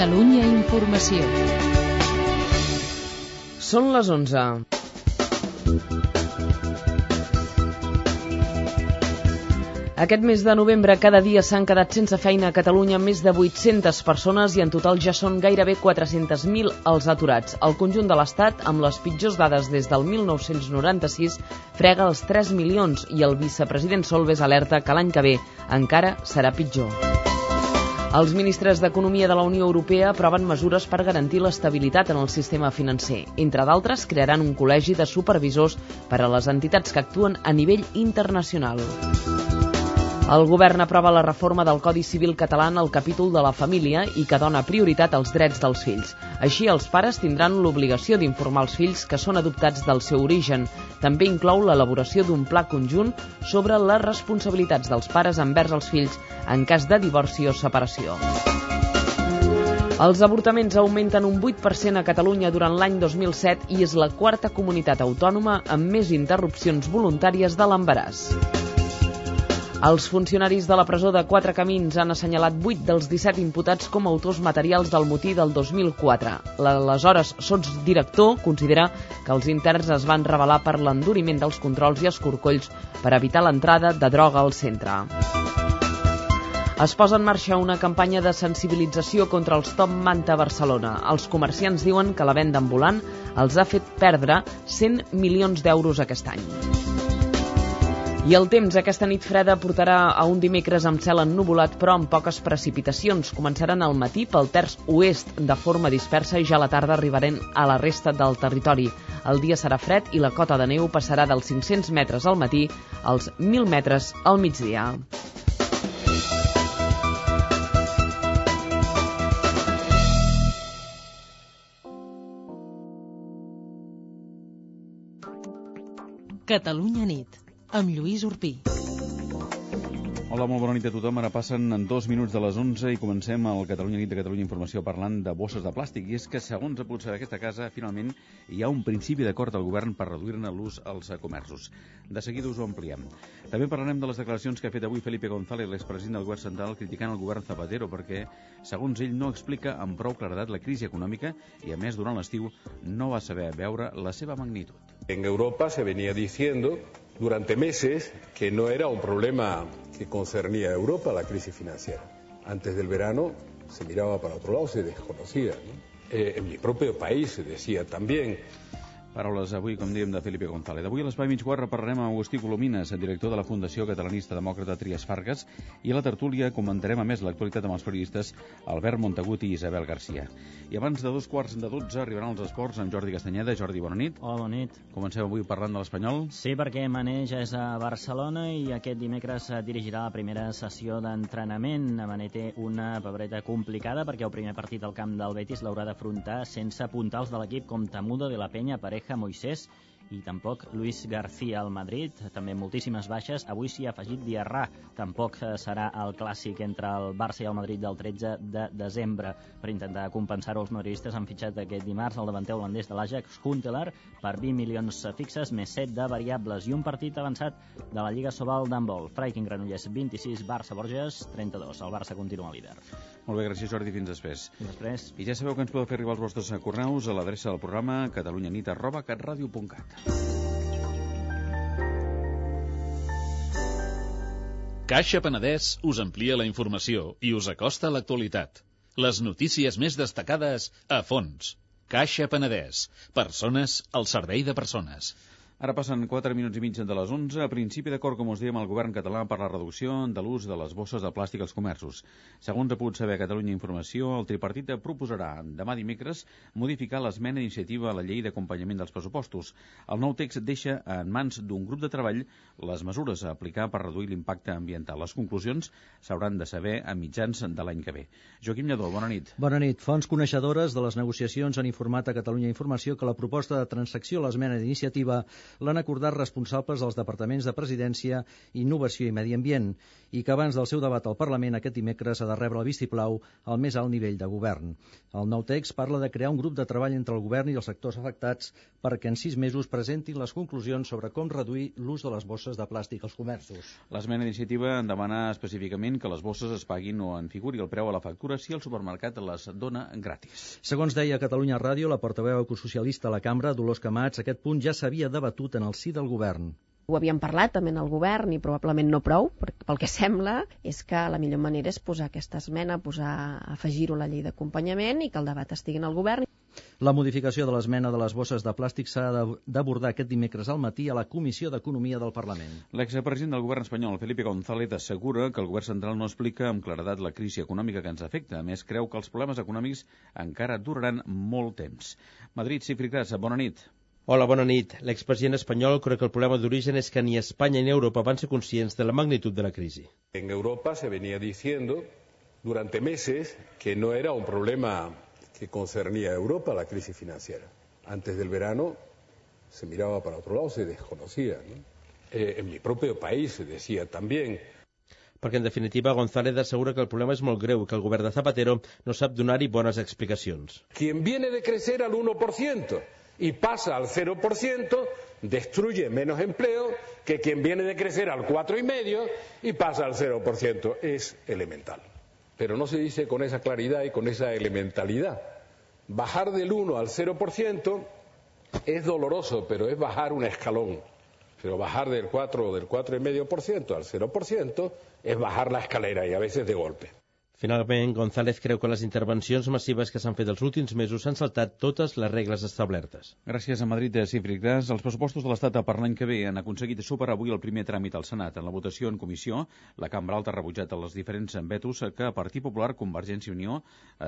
Catalunya Informació. Són les 11. Aquest mes de novembre cada dia s'han quedat sense feina a Catalunya més de 800 persones i en total ja són gairebé 400.000 els aturats. El conjunt de l'Estat, amb les pitjors dades des del 1996, frega els 3 milions i el vicepresident Solves alerta que l'any que ve encara serà pitjor. Els ministres d'Economia de la Unió Europea aproven mesures per garantir l'estabilitat en el sistema financer. Entre d'altres, crearan un col·legi de supervisors per a les entitats que actuen a nivell internacional. El govern aprova la reforma del Codi Civil català en el capítol de la família i que dona prioritat als drets dels fills. Així, els pares tindran l'obligació d'informar els fills que són adoptats del seu origen. També inclou l'elaboració d'un pla conjunt sobre les responsabilitats dels pares envers els fills en cas de divorci o separació. Els avortaments augmenten un 8% a Catalunya durant l'any 2007 i és la quarta comunitat autònoma amb més interrupcions voluntàries de l'embaràs. Els funcionaris de la presó de Quatre Camins han assenyalat 8 dels 17 imputats com a autors materials del motí del 2004. L'aleshores sotsdirector considera que els interns es van revelar per l'enduriment dels controls i escorcolls per evitar l'entrada de droga al centre. Es posa en marxa una campanya de sensibilització contra els top manta a Barcelona. Els comerciants diuen que la venda ambulant els ha fet perdre 100 milions d'euros aquest any. I el temps aquesta nit freda portarà a un dimecres amb cel ennuvolat però amb poques precipitacions. Començaran al matí pel terç oest de forma dispersa i ja a la tarda arribarem a la resta del territori. El dia serà fred i la cota de neu passarà dels 500 metres al matí als 1.000 metres al migdia. Catalunya nit amb Lluís Urpí. Hola, molt bona nit a tothom. Ara passen en dos minuts de les 11 i comencem el Catalunya Nit de Catalunya Informació parlant de bosses de plàstic. I és que, segons ha pogut saber aquesta casa, finalment hi ha un principi d'acord del govern per reduir-ne l'ús als comerços. De seguida us ho ampliem. També parlarem de les declaracions que ha fet avui Felipe González, l'expresident del govern central, criticant el govern Zapatero perquè, segons ell, no explica amb prou claredat la crisi econòmica i, a més, durant l'estiu no va saber veure la seva magnitud. En Europa se venía diciendo durante meses que no era un problema que concernía a Europa la crisis financiera. Antes del verano se miraba para otro lado, se desconocía. ¿no? Eh, en mi propio país se decía también Paraules avui, com dèiem, de Felipe González. Avui a l'Espai mig guarra parlarem amb Agustí Colomines, director de la Fundació Catalanista Demòcrata Trias Fargas, i a la tertúlia comentarem a més l'actualitat amb els periodistes Albert Montagut i Isabel Garcia. I abans de dos quarts de dotze arribaran els esports amb Jordi Castanyeda. Jordi, bona nit. Hola, bona nit. Comencem avui parlant de l'Espanyol. Sí, perquè Mané ja és a Barcelona i aquest dimecres dirigirà la primera sessió d'entrenament. Mané té una papereta complicada perquè el primer partit al camp del Betis l'haurà d'afrontar sense puntals de l'equip com Tamudo de la Penya, Pareja, Moisés i tampoc Luis García al Madrid, també moltíssimes baixes. Avui s'hi ha afegit Diarra, tampoc eh, serà el clàssic entre el Barça i el Madrid del 13 de desembre. Per intentar compensar-ho, els madridistes han fitxat aquest dimarts el davanter holandès de l'Ajax, Huntelaar, per 20 milions fixes més 7 de variables i un partit avançat de la Lliga Sobal d'handbol. Freiking Granollers 26, Barça Borges 32. El Barça continua líder. Molt bé, gràcies Jordi, fins després. Fins després. I ja sabeu que ens podeu fer arribar els vostres correus a l'adreça del programa catalunyanit arroba catradio.cat. Caixa Penedès us amplia la informació i us acosta a l'actualitat. Les notícies més destacades a fons. Caixa Penedès. Persones al servei de persones. Ara passen 4 minuts i mig de les 11. A principi d'acord, com us dèiem, el govern català per la reducció de l'ús de les bosses de plàstic als comerços. Segons ha pogut saber Catalunya Informació, el tripartit proposarà demà dimecres modificar l'esmena d'iniciativa a la llei d'acompanyament dels pressupostos. El nou text deixa en mans d'un grup de treball les mesures a aplicar per reduir l'impacte ambiental. Les conclusions s'hauran de saber a mitjans de l'any que ve. Joaquim Lledó, bona nit. Bona nit. Fonts coneixedores de les negociacions han informat a Catalunya Informació que la proposta de transacció a l'esmena d'iniciativa l'han acordat responsables dels departaments de Presidència, Innovació i Medi Ambient i que abans del seu debat al Parlament aquest dimecres ha de rebre el vistiplau al més alt nivell de govern. El nou text parla de crear un grup de treball entre el govern i els sectors afectats perquè en sis mesos presentin les conclusions sobre com reduir l'ús de les bosses de plàstic als comerços. L'esmena d'iniciativa demana específicament que les bosses es paguin o en figuri el preu a la factura si el supermercat les dona gratis. Segons deia Catalunya Ràdio, la portaveu ecosocialista a la cambra, Dolors Camats, aquest punt ja s'havia debatut en el si del govern. Ho havíem parlat també en el govern i probablement no prou, perquè pel que sembla és que la millor manera és posar aquesta esmena, posar, afegir-ho a la llei d'acompanyament i que el debat estigui en el govern. La modificació de l'esmena de les bosses de plàstic s'ha d'abordar aquest dimecres al matí a la Comissió d'Economia del Parlament. L'expresident del govern espanyol, Felipe González, assegura que el govern central no explica amb claredat la crisi econòmica que ens afecta. A més, creu que els problemes econòmics encara duraran molt temps. Madrid, Cifri Gras, bona nit. Hola, bona nit. L'expresident espanyol creu que el problema d'origen es que ni Espanya ni Europa van ser conscients de la magnitud de la crisi. En Europa se venía diciendo durante meses que no era un problema que concernía a Europa la crisis financiera. Antes del verano se miraba para otro lado, se desconocía. ¿no? Eh, en mi propio país se decía también. Perquè, en definitiva, González assegura que el problema és molt greu i que el govern de Zapatero no sap donar-hi bones explicacions. Quien viene de crecer al 1%, y pasa al 0%, destruye menos empleo que quien viene de crecer al 4,5% y pasa al 0%. Es elemental. Pero no se dice con esa claridad y con esa elementalidad. Bajar del 1 al 0% es doloroso, pero es bajar un escalón. Pero bajar del 4 o del 4,5% al 0% es bajar la escalera y a veces de golpe. Finalment, González creu que les intervencions massives que s'han fet els últims mesos s'han saltat totes les regles establertes. Gràcies a Madrid de Cifri Gras. Els pressupostos de l'Estat per l'any que ve han aconseguit superar avui el primer tràmit al Senat. En la votació en comissió, la Cambra Alta ha rebutjat els diferents vetos que Partit Popular, Convergència i Unió,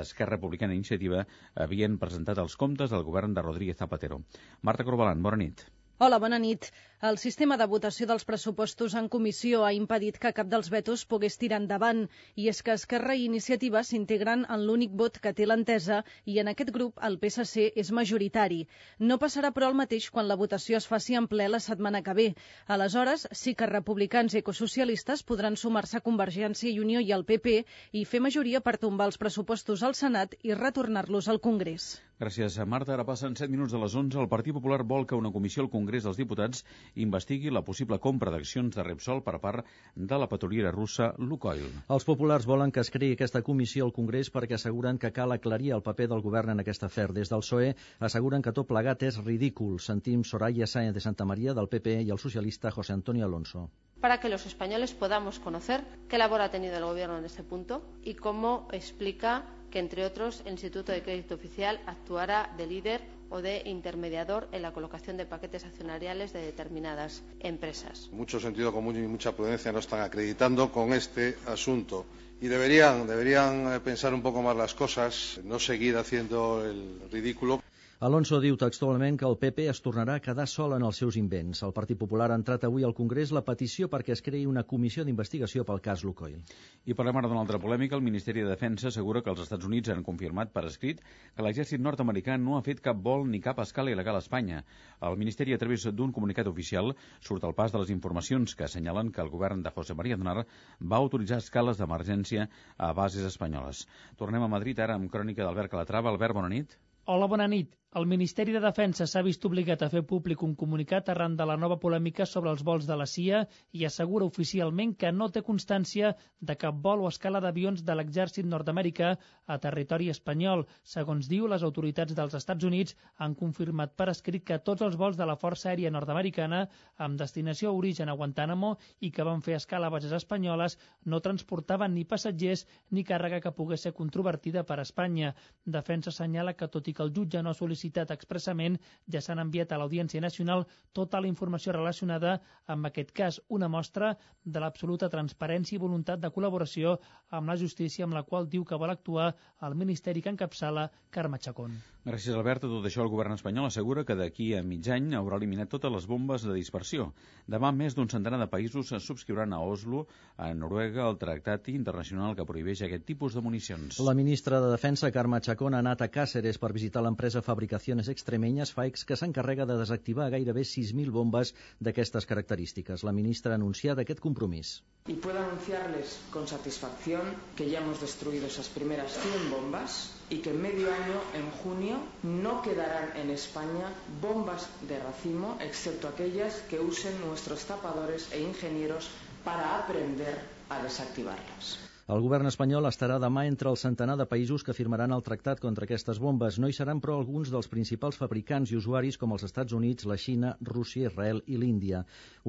Esquerra Republicana i Iniciativa havien presentat els comptes del govern de Rodríguez Zapatero. Marta Corbalan, bona nit. Hola, bona nit. El sistema de votació dels pressupostos en comissió ha impedit que cap dels vetos pogués tirar endavant i és que Esquerra i Iniciativa s'integren en l'únic vot que té l'entesa i en aquest grup el PSC és majoritari. No passarà però el mateix quan la votació es faci en ple la setmana que ve. Aleshores, sí que republicans i ecosocialistes podran sumar-se a Convergència i Unió i al PP i fer majoria per tombar els pressupostos al Senat i retornar-los al Congrés. Gràcies, Marta. Ara passen 7 minuts de les 11. El Partit Popular vol que una comissió al Congrés dels Diputats investigui la possible compra d'accions de Repsol per part de la petroliera russa Lukoil. Els populars volen que es creï aquesta comissió al Congrés perquè asseguren que cal aclarir el paper del govern en aquest afer. Des del PSOE asseguren que tot plegat és ridícul. Sentim Soraya Sáenz de Santa María del PP i el socialista José Antonio Alonso. para que los españoles podamos conocer qué labor ha tenido el Gobierno en este punto y cómo explica que, entre otros, el Instituto de Crédito Oficial actuara de líder o de intermediador en la colocación de paquetes accionariales de determinadas empresas. Mucho sentido común y mucha prudencia no están acreditando con este asunto. Y deberían, deberían pensar un poco más las cosas, no seguir haciendo el ridículo. Alonso diu textualment que el PP es tornarà a quedar sol en els seus invents. El Partit Popular ha entrat avui al Congrés la petició perquè es creï una comissió d'investigació pel cas Lukoil. I parlem ara d'una altra polèmica. El Ministeri de Defensa assegura que els Estats Units han confirmat per escrit que l'exèrcit nord-americà no ha fet cap vol ni cap escala il·legal a Espanya. El Ministeri, a través d'un comunicat oficial, surt al pas de les informacions que assenyalen que el govern de José María Aznar va autoritzar escales d'emergència a bases espanyoles. Tornem a Madrid ara amb crònica d'Albert Calatrava. Albert, bona nit. Hola, bona nit. El Ministeri de Defensa s'ha vist obligat a fer públic un comunicat arran de la nova polèmica sobre els vols de la CIA i assegura oficialment que no té constància de cap vol o escala d'avions de l'exèrcit nord-americà a territori espanyol. Segons diu, les autoritats dels Estats Units han confirmat per escrit que tots els vols de la Força Aèria Nord-Americana amb destinació a origen a Guantánamo i que van fer escala a bases espanyoles no transportaven ni passatgers ni càrrega que pogués ser controvertida per Espanya. Defensa assenyala que tot i que el jutge no ha sol·licitat citat expressament, ja s'han enviat a l'Audiència Nacional tota la informació relacionada amb aquest cas, una mostra de l'absoluta transparència i voluntat de col·laboració amb la justícia amb la qual diu que vol actuar el Ministeri que encapçala Carme Chacón. Gràcies, Albert. A tot això, el govern espanyol assegura que d'aquí a mig any haurà eliminat totes les bombes de dispersió. Demà, més d'un centenar de països subscriuran a Oslo, a Noruega, el tractat internacional que prohibeix aquest tipus de municions. La ministra de Defensa, Carme Chacón, ha anat a Càceres per visitar l'empresa fabricant Comunicaciones Extremeñas, FAEX, que s'encarrega de desactivar gairebé 6.000 bombes d'aquestes característiques. La ministra ha anunciat aquest compromís. Y puedo anunciarles con satisfacción que ya hemos destruido esas primeras 100 bombas y que en medio año, en junio, no quedarán en España bombas de racimo, excepto aquellas que usen nuestros tapadores e ingenieros para aprender a desactivarlas. El govern espanyol estarà demà entre el centenar de països que firmaran el tractat contra aquestes bombes. No hi seran, però, alguns dels principals fabricants i usuaris com els Estats Units, la Xina, Rússia, Israel i l'Índia.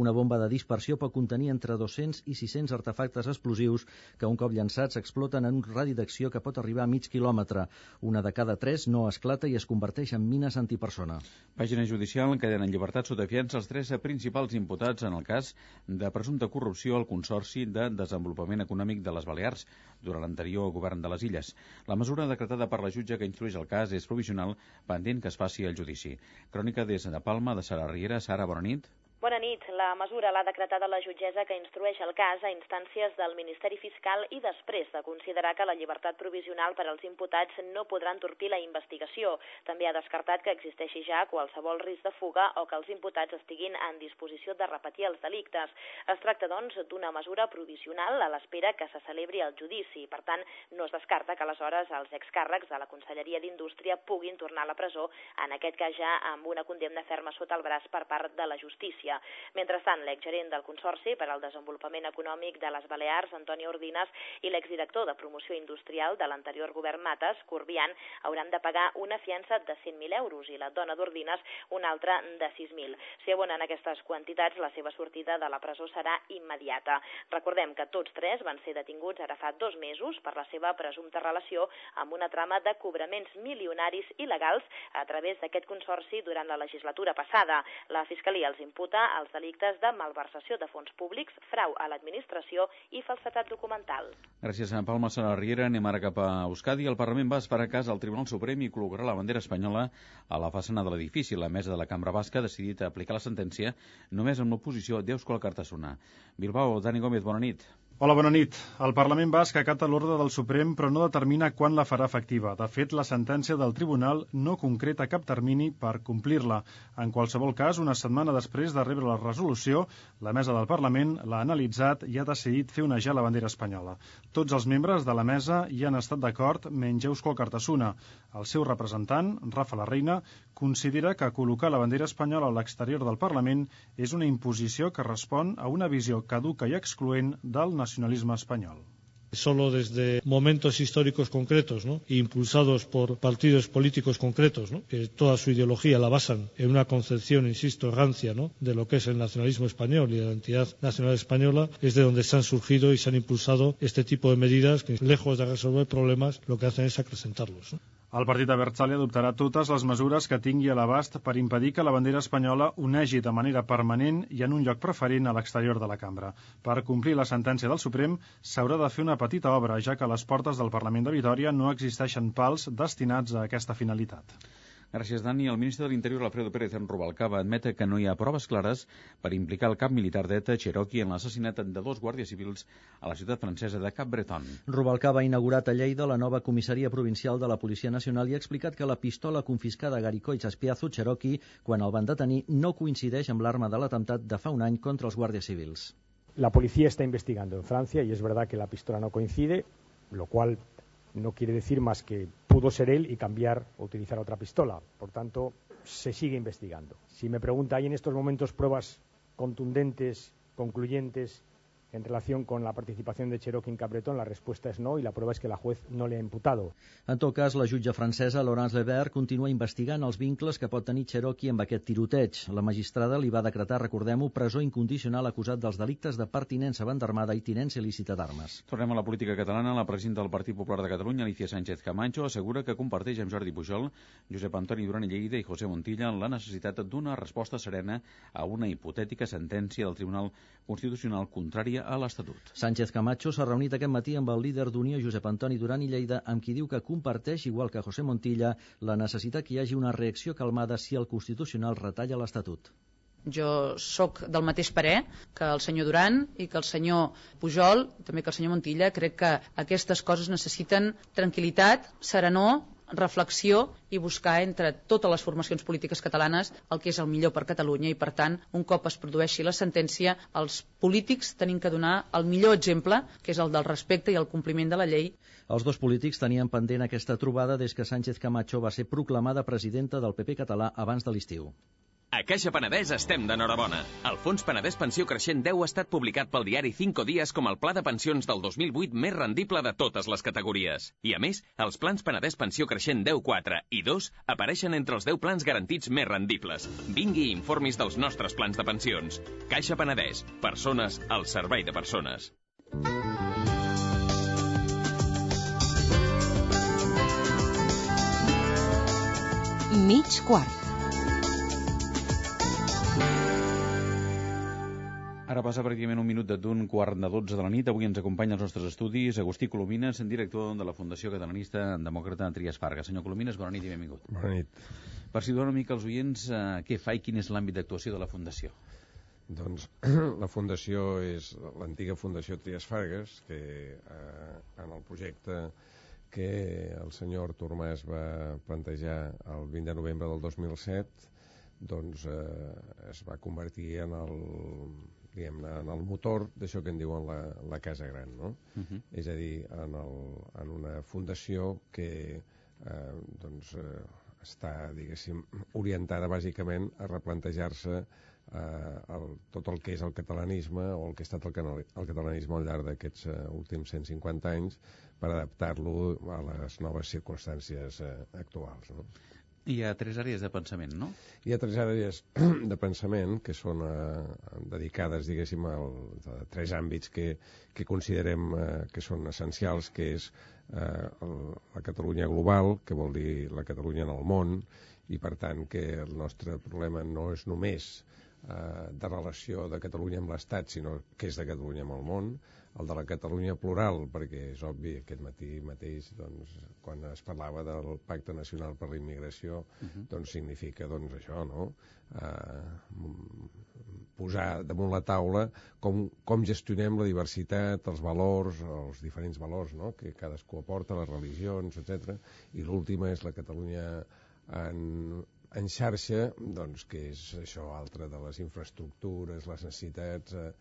Una bomba de dispersió pot contenir entre 200 i 600 artefactes explosius que un cop llançats exploten en un radi d'acció que pot arribar a mig quilòmetre. Una de cada tres no esclata i es converteix en mines antipersona. Pàgina judicial queden en llibertat sota fiança els tres principals imputats en el cas de presumpta corrupció al Consorci de Desenvolupament Econòmic de les Balears Balears durant l'anterior govern de les Illes. La mesura decretada per la jutge que instrueix el cas és provisional pendent que es faci el judici. Crònica des de Palma, de Sara Riera. Sara, bona nit. Bona nit. La mesura l'ha decretada la jutgessa que instrueix el cas a instàncies del Ministeri Fiscal i després de considerar que la llibertat provisional per als imputats no podrà entorpir la investigació. També ha descartat que existeixi ja qualsevol risc de fuga o que els imputats estiguin en disposició de repetir els delictes. Es tracta, doncs, d'una mesura provisional a l'espera que se celebri el judici. Per tant, no es descarta que aleshores els excàrrecs de la Conselleria d'Indústria puguin tornar a la presó, en aquest cas ja amb una condemna ferma sota el braç per part de la justícia. Catalunya. Mentrestant, l'exgerent del Consorci per al Desenvolupament Econòmic de les Balears, Antoni Ordines, i l'exdirector de Promoció Industrial de l'anterior govern Mates, Corbian, hauran de pagar una fiança de 100.000 euros i la dona d'Ordines una altra de 6.000. Si abonen aquestes quantitats, la seva sortida de la presó serà immediata. Recordem que tots tres van ser detinguts ara fa dos mesos per la seva presumpta relació amb una trama de cobraments milionaris il·legals a través d'aquest consorci durant la legislatura passada. La Fiscalia els imputa els delictes de malversació de fons públics, frau a l'administració i falsetat documental. Gràcies a Palma Sara Riera. Anem ara cap a Euskadi. El Parlament va esperar cas al Tribunal Suprem i col·locarà la bandera espanyola a la façana de l'edifici. La mesa de la Cambra Basca ha decidit aplicar la sentència només amb l'oposició d'Euskal Cartasuna. Bilbao, Dani Gómez, bona nit. Hola, bona nit. El Parlament Basc acata l'ordre del Suprem però no determina quan la farà efectiva. De fet, la sentència del Tribunal no concreta cap termini per complir-la. En qualsevol cas, una setmana després de rebre la resolució, la mesa del Parlament l'ha analitzat i ha decidit fer onejar la bandera espanyola. Tots els membres de la mesa hi han estat d'acord, menys Eusko Cartasuna. El seu representant, Rafa la Reina, considera que col·locar la bandera espanyola a l'exterior del Parlament és una imposició que respon a una visió caduca i excloent del nacionalisme espanyol solo desde momentos históricos concretos, impulsados por partidos políticos concretos, que toda su ideología la basan en una concepción, insisto, rancia de lo que es el nacionalismo español y de la entidad nacional española, es de donde se han surgido y se han impulsado este tipo de medidas que, lejos de resolver problemas, lo que hacen es acrecentarlos. El partit Abertzale adoptarà totes les mesures que tingui a l'abast per impedir que la bandera espanyola unegi de manera permanent i en un lloc preferent a l'exterior de la cambra. Per complir la sentència del Suprem s'haurà de fer una petita obra, ja que a les portes del Parlament de Vitoria no existeixen pals destinats a aquesta finalitat. Gràcies, Dani. El ministre de l'Interior, Alfredo Pérez en Rubalcaba, admeta que no hi ha proves clares per implicar el cap militar d'ETA, Cherokee, en l'assassinat de dos guàrdies civils a la ciutat francesa de Cap Breton. Rubalcaba ha inaugurat a Lleida la nova comissaria provincial de la Policia Nacional i ha explicat que la pistola confiscada a Garicoits Espiazu, Cherokee, quan el van detenir, no coincideix amb l'arma de l'atemptat de fa un any contra els guàrdies civils. La policía está investigando en Francia y es verdad que la pistola no coincide, lo cual no quiere decir más que pudo ser él y cambiar o utilizar otra pistola. Por tanto, se sigue investigando. Si me pregunta, ¿hay en estos momentos pruebas contundentes, concluyentes en relación con la participación de Cherokee en Capbreton? La respuesta es no y la prueba es que la juez no le ha imputado. En tot cas, la jutge francesa Laurence Lebert continua investigant els vincles que pot tenir Cherokee amb aquest tiroteig. La magistrada li va decretar, recordem-ho, presó incondicional acusat dels delictes de pertinença a banda armada i tinença il·lícita d'armes. Tornem a la política catalana. La presidenta del Partit Popular de Catalunya, Alicia Sánchez Camacho, assegura que comparteix amb Jordi Pujol, Josep Antoni Duran i Lleida i José Montilla la necessitat d'una resposta serena a una hipotètica sentència del Tribunal Constitucional contrària a l'Estatut. Sánchez Camacho s'ha reunit aquest matí amb el líder d'Unió, Josep Antoni Duran i Lleida, amb qui diu que comparteix, igual que José Montilla, la necessitat que hi hagi una reacció calmada si el Constitucional retalla l'Estatut. Jo sóc del mateix parer que el senyor Duran i que el senyor Pujol, també que el senyor Montilla, crec que aquestes coses necessiten tranquil·litat, serenor, reflexió i buscar entre totes les formacions polítiques catalanes el que és el millor per Catalunya i, per tant, un cop es produeixi la sentència, els polítics tenim que donar el millor exemple, que és el del respecte i el compliment de la llei. Els dos polítics tenien pendent aquesta trobada des que Sánchez Camacho va ser proclamada presidenta del PP català abans de l'estiu. A Caixa Penedès estem d'enhorabona. El Fons Penedès Pensió Creixent 10 ha estat publicat pel diari 5 dies com el pla de pensions del 2008 més rendible de totes les categories. I a més, els plans Penedès Pensió Creixent 10 4 i 2 apareixen entre els 10 plans garantits més rendibles. Vingui i informis dels nostres plans de pensions. Caixa Penedès. Persones al servei de persones. Mig quart. Ara passa pràcticament un minut d'un quart de dotze de la nit. Avui ens acompanya als nostres estudis Agustí Colomines, director de la Fundació Catalanista Demòcrata Trias Farga. Senyor Colomines, bona nit i benvingut. Bona nit. Per situar una mica als oients, eh, què fa i quin és l'àmbit d'actuació de la Fundació? Doncs la Fundació és l'antiga Fundació Trias Fargas, que eh, en el projecte que el senyor Artur Mas va plantejar el 20 de novembre del 2007 doncs eh, es va convertir en el, diguem en el motor d'això que en diuen la, la Casa Gran, no? Uh -huh. És a dir, en, el, en una fundació que eh, doncs, eh, està, diguéssim, orientada bàsicament a replantejar-se eh, el, tot el que és el catalanisme o el que ha estat el, canal, el catalanisme al llarg d'aquests eh, últims 150 anys per adaptar-lo a les noves circumstàncies eh, actuals. No? Hi ha tres àrees de pensament, no? Hi ha tres àrees de pensament que són eh, dedicades, diguéssim, al, a tres àmbits que, que considerem eh, que són essencials, que és eh, el, la Catalunya global, que vol dir la Catalunya en el món, i per tant que el nostre problema no és només eh, de relació de Catalunya amb l'Estat, sinó que és de Catalunya amb el món, el de la Catalunya plural, perquè és obvi, aquest matí mateix, doncs, quan es parlava del Pacte Nacional per la Immigració, uh -huh. doncs significa doncs, això, no? Eh, posar damunt la taula com, com gestionem la diversitat, els valors, els diferents valors no? que cadascú aporta, les religions, etc. I l'última és la Catalunya en, en xarxa, doncs, que és això altre de les infraestructures, les necessitats, eh,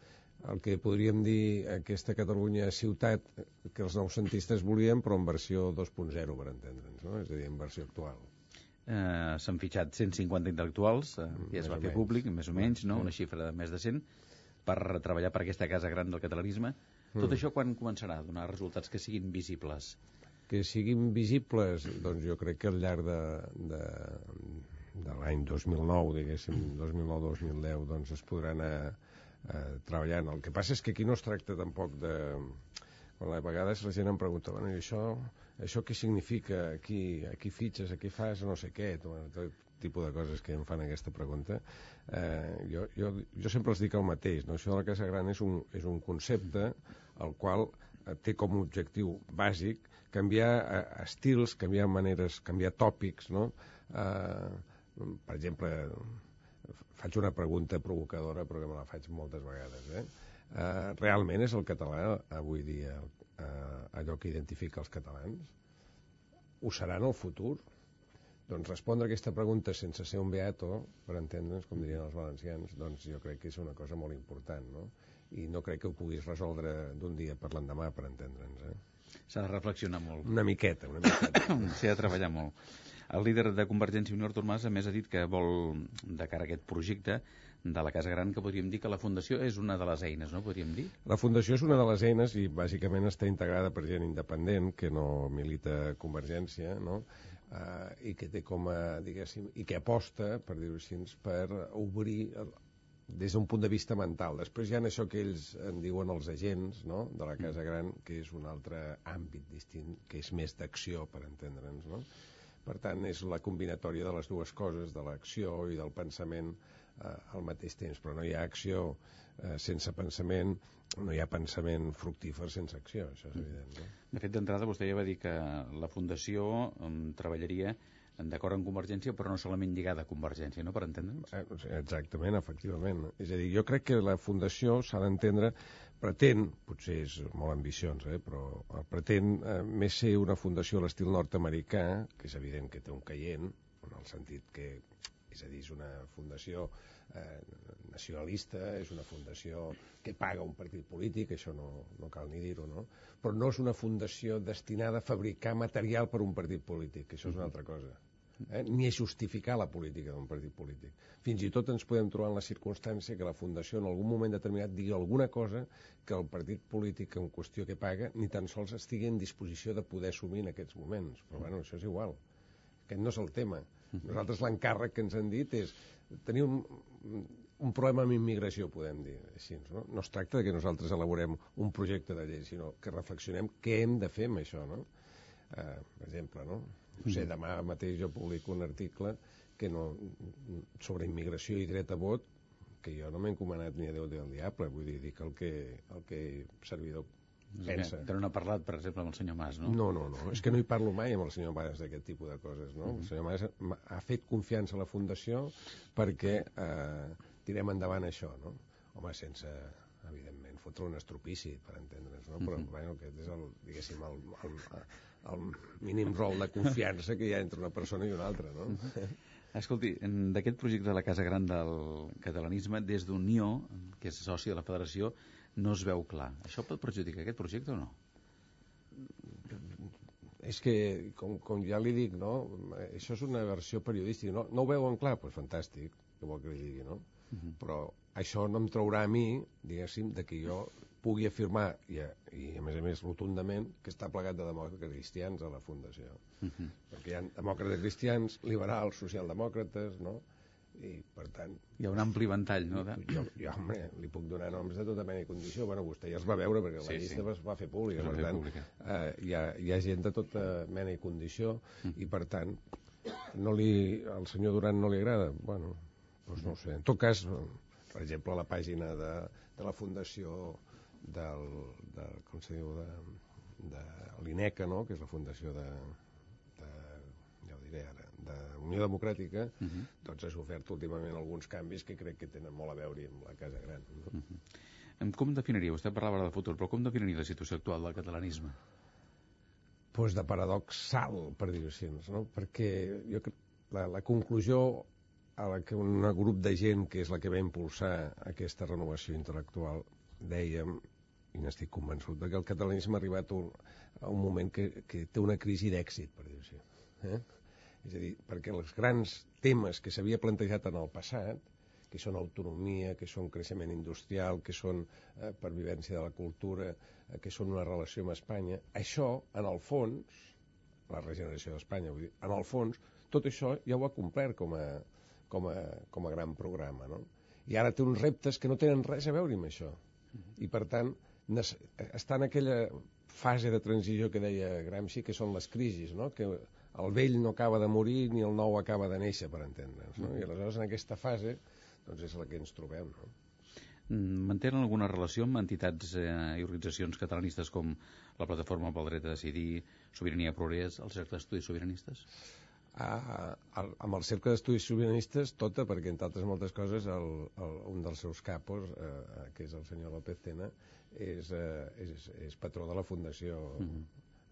el que podríem dir aquesta Catalunya ciutat que els noucentistes volien, però en versió 2.0, per entendre'ns, no? és a dir, en versió actual. Eh, S'han fitxat 150 intel·lectuals, eh, ja es va fer públic, més o menys, no? una xifra de més de 100, per treballar per aquesta casa gran del catalanisme. Tot Mm. això quan començarà a donar resultats que siguin visibles? Que siguin visibles, doncs jo crec que al llarg de, de, de l'any 2009, diguéssim, 2009-2010, doncs es podran anar eh, treballant. El que passa és que aquí no es tracta tampoc de... Quan a vegades la gent em pregunta, bueno, i això, això què significa? Aquí, aquí fitxes, aquí fas no sé què, tot, tot tipus de coses que em fan aquesta pregunta. Eh, jo, jo, jo sempre els dic el mateix, no? això de la Casa Gran és un, és un concepte el qual eh, té com a objectiu bàsic canviar eh, estils, canviar maneres, canviar tòpics, no? Eh, per exemple, faig una pregunta provocadora, però que me la faig moltes vegades, eh? Eh, realment és el català avui dia eh, allò que identifica els catalans? Ho serà en el futur? Doncs respondre aquesta pregunta sense ser un beato, per entendre'ns, com dirien els valencians, doncs jo crec que és una cosa molt important, no? I no crec que ho puguis resoldre d'un dia per l'endemà, per entendre'ns, eh? S'ha de reflexionar molt. Una miqueta, una miqueta. S'hi ha de treballar molt. El líder de Convergència i Unió, Artur Mas, a més ha dit que vol, de cara a aquest projecte de la Casa Gran, que podríem dir que la Fundació és una de les eines, no? Podríem dir? La Fundació és una de les eines i bàsicament està integrada per gent independent que no milita Convergència, no? Uh, i que té com a, diguéssim, i que aposta, per dir-ho així, per obrir el, des d'un punt de vista mental. Després hi ha això que ells en diuen els agents no? de la Casa Gran, que és un altre àmbit distint, que és més d'acció, per entendre'ns. No? Per tant, és la combinatòria de les dues coses, de l'acció i del pensament eh, al mateix temps. Però no hi ha acció eh, sense pensament, no hi ha pensament fructífer sense acció, això és evident. No? De fet, d'entrada, vostè ja va dir que la Fundació um, treballaria d'acord amb Convergència, però no solament lligada a Convergència, no?, per entendre'ns? Eh, Exactament, efectivament. És a dir, jo crec que la Fundació s'ha d'entendre pretén, potser és molt ambiciós, eh, però el pretén eh, més ser una fundació a l'estil nord-americà, que és evident que té un caient, en el sentit que, és a dir, és una fundació eh, nacionalista, és una fundació que paga un partit polític, això no, no cal ni dir-ho, no? però no és una fundació destinada a fabricar material per un partit polític, això és una altra cosa eh? ni a justificar la política d'un partit polític. Fins i tot ens podem trobar en la circumstància que la Fundació en algun moment determinat digui alguna cosa que el partit polític en qüestió que paga ni tan sols estigui en disposició de poder assumir en aquests moments. Però bueno, això és igual. Aquest no és el tema. Nosaltres l'encàrrec que ens han dit és tenir un, un problema amb immigració, podem dir així. No? no es tracta de que nosaltres elaborem un projecte de llei, sinó que reflexionem què hem de fer amb això. No? Eh, per exemple, no? No sé, demà mateix jo publico un article que no, sobre immigració i dret a vot que jo no m'he encomanat ni a Déu del diable, vull dir, dic el que, el que servidor pensa. Que no ha parlat, per exemple, amb el senyor Mas, no? No, no, no, és que no hi parlo mai amb el senyor Mas d'aquest tipus de coses, no? Uh -huh. El senyor Mas ha fet confiança a la Fundació perquè eh, tirem endavant això, no? Home, sense, evidentment, fotre un estropici, per entendre's, no? Però, uh -huh. bueno, aquest és el, diguéssim, el, el, el mínim rol de confiança que hi ha entre una persona i una altra, no? Uh -huh. Escolti, d'aquest projecte de la Casa Gran del catalanisme, des d'Unió, que és soci de la Federació, no es veu clar. Això pot perjudicar aquest projecte o no? És que, com, com ja li dic, no? això és una versió periodística. No, no ho veuen clar? Doncs pues fantàstic, que vol que li digui, no? Uh -huh. Però això no em traurà a mi, diguéssim, de que jo pugui afirmar, i a, i a més a més rotundament, que està plegat de demòcrates cristians a la Fundació. Uh -huh. Perquè hi ha demòcrates cristians, liberals, socialdemòcrates, no? i per tant... Hi ha un ampli ventall, no? De... Jo, jo, home, li puc donar noms de tota mena i condició. Bueno, vostè ja els va veure perquè sí, la llista sí. es va fer pública. Per tant, eh, hi, ha, hi ha gent de tota mena i condició mm. i per tant, no li, al senyor Duran no li agrada. Bueno, doncs no sé. En tot cas, per exemple, la pàgina de, de la Fundació del, de, com se diu, de, de l'INECA, no? que és la fundació de, de ja ho diré ara, de Unió Democràtica, uh -huh. doncs ha sofert últimament alguns canvis que crec que tenen molt a veure amb la Casa Gran. No? Uh -huh. Com definiria, vostè parlava de futur, però com definiria la situació actual del catalanisme? Pues de paradoxal, per dir-ho així, no? perquè jo crec la, la conclusió a la que un grup de gent que és la que va impulsar aquesta renovació intel·lectual dèiem i n'estic convençut que el catalanisme ha arribat a un moment que, que té una crisi d'èxit, per dir-ho així. Eh? És a dir, perquè els grans temes que s'havia plantejat en el passat, que són autonomia, que són creixement industrial, que són eh, pervivència de la cultura, eh, que són una relació amb Espanya, això, en el fons, la regeneració d'Espanya, vull dir, en el fons, tot això ja ho ha complert com a, com a, com a gran programa, no? I ara té uns reptes que no tenen res a veure amb això. I, per tant, està en aquella fase de transició que deia Gramsci, que són les crisis, no? que el vell no acaba de morir ni el nou acaba de néixer, per entendre'ns. No? I aleshores en aquesta fase doncs és la que ens trobem. No? Mm, mantenen alguna relació amb entitats eh, i organitzacions catalanistes com la Plataforma pel Dret a Decidir, Sobirania Progrés, el Cercle d'Estudis Sobiranistes? A, a, amb el cercle d'estudis sobiranistes tota, perquè entre altres moltes coses el, el, un dels seus capos eh, que és el senyor López Tena és, eh, és, és patró de la Fundació mm -hmm.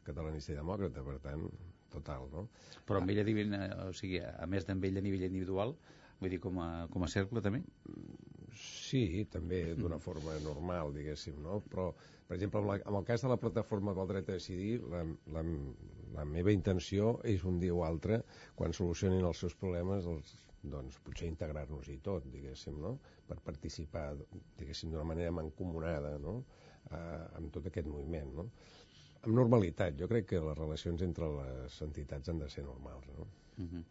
Catalanista i Demòcrata per tant, total no? però amb ell a nivell, o sigui, a més d'amb ell a nivell individual vull dir, com a, com a cercle també? Sí, també d'una mm. forma normal, diguéssim, no? Però, per exemple, amb, la, amb el cas de la plataforma pel dret a decidir, la, la, la meva intenció és un dia o altre, quan solucionin els seus problemes, els, doncs potser integrar-nos-hi tot, diguéssim, no? per participar, diguéssim, d'una manera mancomunada no? eh, amb tot aquest moviment. No? Amb normalitat, jo crec que les relacions entre les entitats han de ser normals. No? Uh -huh.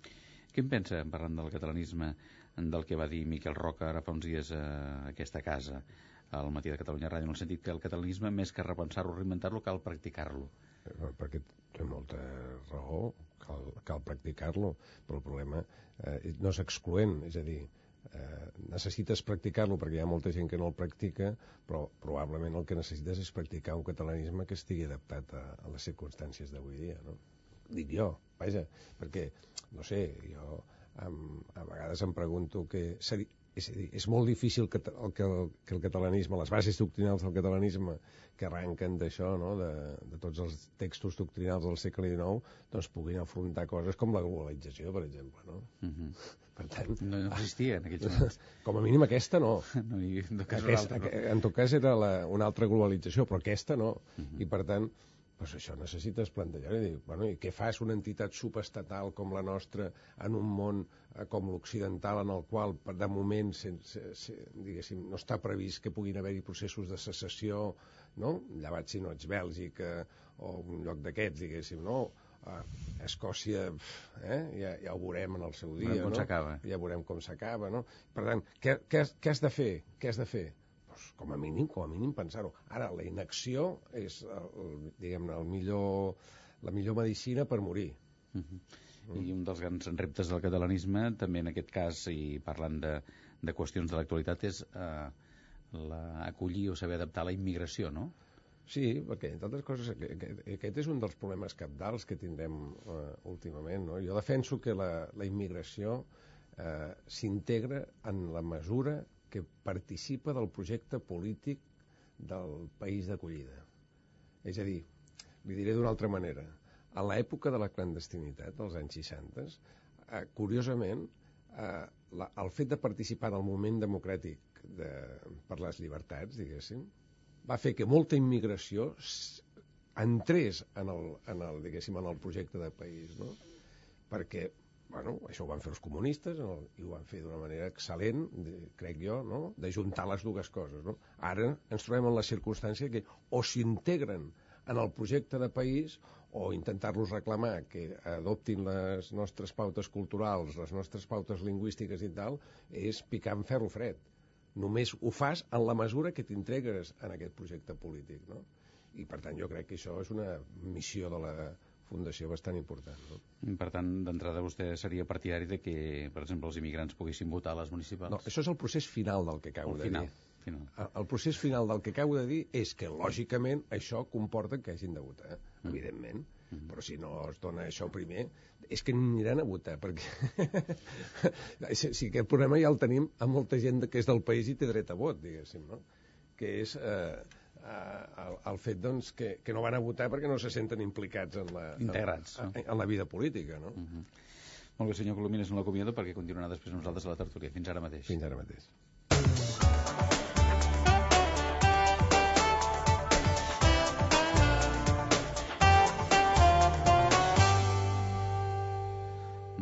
Què en pensa, parlant del catalanisme, del que va dir Miquel Roca ara fa uns dies a aquesta casa, al matí de Catalunya Ràdio, en el sentit que el catalanisme, més que repensar-lo, reinventar-lo, cal practicar-lo? Eh, perquè té molta raó, cal, cal practicar-lo, però el problema eh, no és excloent, és a dir, eh, necessites practicar-lo perquè hi ha molta gent que no el practica, però probablement el que necessites és practicar un catalanisme que estigui adaptat a, a les circumstàncies d'avui dia, no? Dic jo, vaja, perquè, no sé, jo am, a vegades em pregunto que és a dir, és molt difícil que, el, que, el, que el catalanisme, les bases doctrinals del catalanisme que arrenquen d'això, no? de, de tots els textos doctrinals del segle XIX, doncs puguin afrontar coses com la globalització, per exemple. No? Uh -huh. Per tant, no, no existia en aquells moments. Com a mínim aquesta no. no i en, tot cas aquesta, no. en tot cas era la, una altra globalització, però aquesta no. Uh -huh. I per tant, pues això necessites plantejar i dir, bueno, i què fas una entitat subestatal com la nostra en un món eh, com l'occidental en el qual de moment sense, se, diguéssim, no està previst que puguin haver-hi processos de secessió no? llevat si no ets Bèlgica o un lloc d'aquests, diguéssim, no? a Escòcia, eh? ja, ja ho veurem en el seu dia, com no? Ja veurem com s'acaba, no? Per tant, què, què, què has de fer? Què has de fer? Pues, com a mínim, com a mínim pensar-ho. Ara, la inacció és, diguem-ne, el millor, la millor medicina per morir. Uh -huh. Mm. I un dels grans reptes del catalanisme, també en aquest cas, i parlant de, de qüestions de l'actualitat, és eh, la, acollir o saber adaptar la immigració, no? Sí, perquè, entre altres coses, aquest és un dels problemes capdals que tindrem uh, últimament. No? Jo defenso que la, la immigració eh, s'integra en la mesura que participa del projecte polític del país d'acollida. És a dir, li diré d'una altra manera, a l'època de la clandestinitat, dels anys 60, eh, curiosament, eh, la, el fet de participar en el moment democràtic de, per les llibertats, diguéssim, va fer que molta immigració entrés en el, en el, diguéssim, en el projecte de país, no? Perquè bueno, això ho van fer els comunistes el, i ho van fer d'una manera excel·lent, de, crec jo, no? de juntar les dues coses. No? Ara ens trobem en la circumstància que o s'integren en el projecte de país o intentar-los reclamar que adoptin les nostres pautes culturals, les nostres pautes lingüístiques i tal, és picar en ferro fred. Només ho fas en la mesura que t'integres en aquest projecte polític. No? I per tant jo crec que això és una missió de la, fundació bastant important. No? Per tant, d'entrada vostè seria partidari de que, per exemple, els immigrants poguessin votar a les municipals? No, això és el procés final del que acabo el de final, dir. Final. El procés final del que acabo de dir és que, lògicament, això comporta que hagin de votar, mm. evidentment. Mm. Però si no es dona això primer, és que no aniran a votar, perquè si aquest problema ja el tenim a molta gent que és del país i té dret a vot, diguéssim, no? que és eh, el, el fet doncs, que, que no van a votar perquè no se senten implicats en la, Integrats, en, no? en, en la vida política. No? Uh -huh. Molt bé, senyor Colomines, no l'acomiado perquè continuarà després nosaltres a la tertúlia. Fins ara mateix. Fins ara mateix.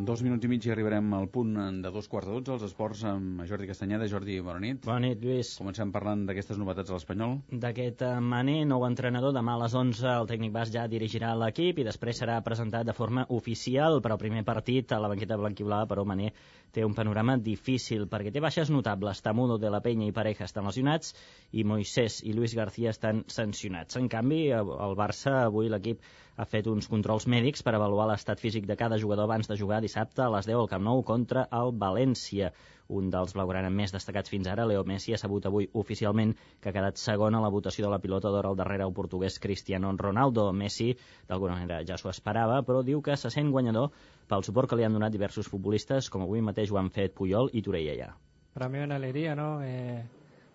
Dos minuts i mig i arribarem al punt de dos quarts de dotze, els esports amb Jordi Castanyeda. Jordi, bona nit. Bona nit, Lluís. Comencem parlant d'aquestes novetats a l'Espanyol. D'aquest eh, Mané, nou entrenador, demà a les 11 el tècnic bas ja dirigirà l'equip i després serà presentat de forma oficial per al primer partit a la banqueta blanquiblada, però Mané té un panorama difícil perquè té baixes notables. Tamudo de la Penya i Pareja estan lesionats i Moisés i Luis García estan sancionats. En canvi, el Barça, avui l'equip ha fet uns controls mèdics per avaluar l'estat físic de cada jugador abans de jugar dissabte a les 10 al Camp Nou contra el València. Un dels blaugrana més destacats fins ara, Leo Messi, ha sabut avui oficialment que ha quedat segon a la votació de la pilota d'or al darrere el portuguès Cristiano Ronaldo. Messi, d'alguna manera, ja s'ho esperava, però diu que se sent guanyador pel suport que li han donat diversos futbolistes, com avui mateix ho han fet Puyol i Torella ja. Para mí una alegría, ¿no? Eh,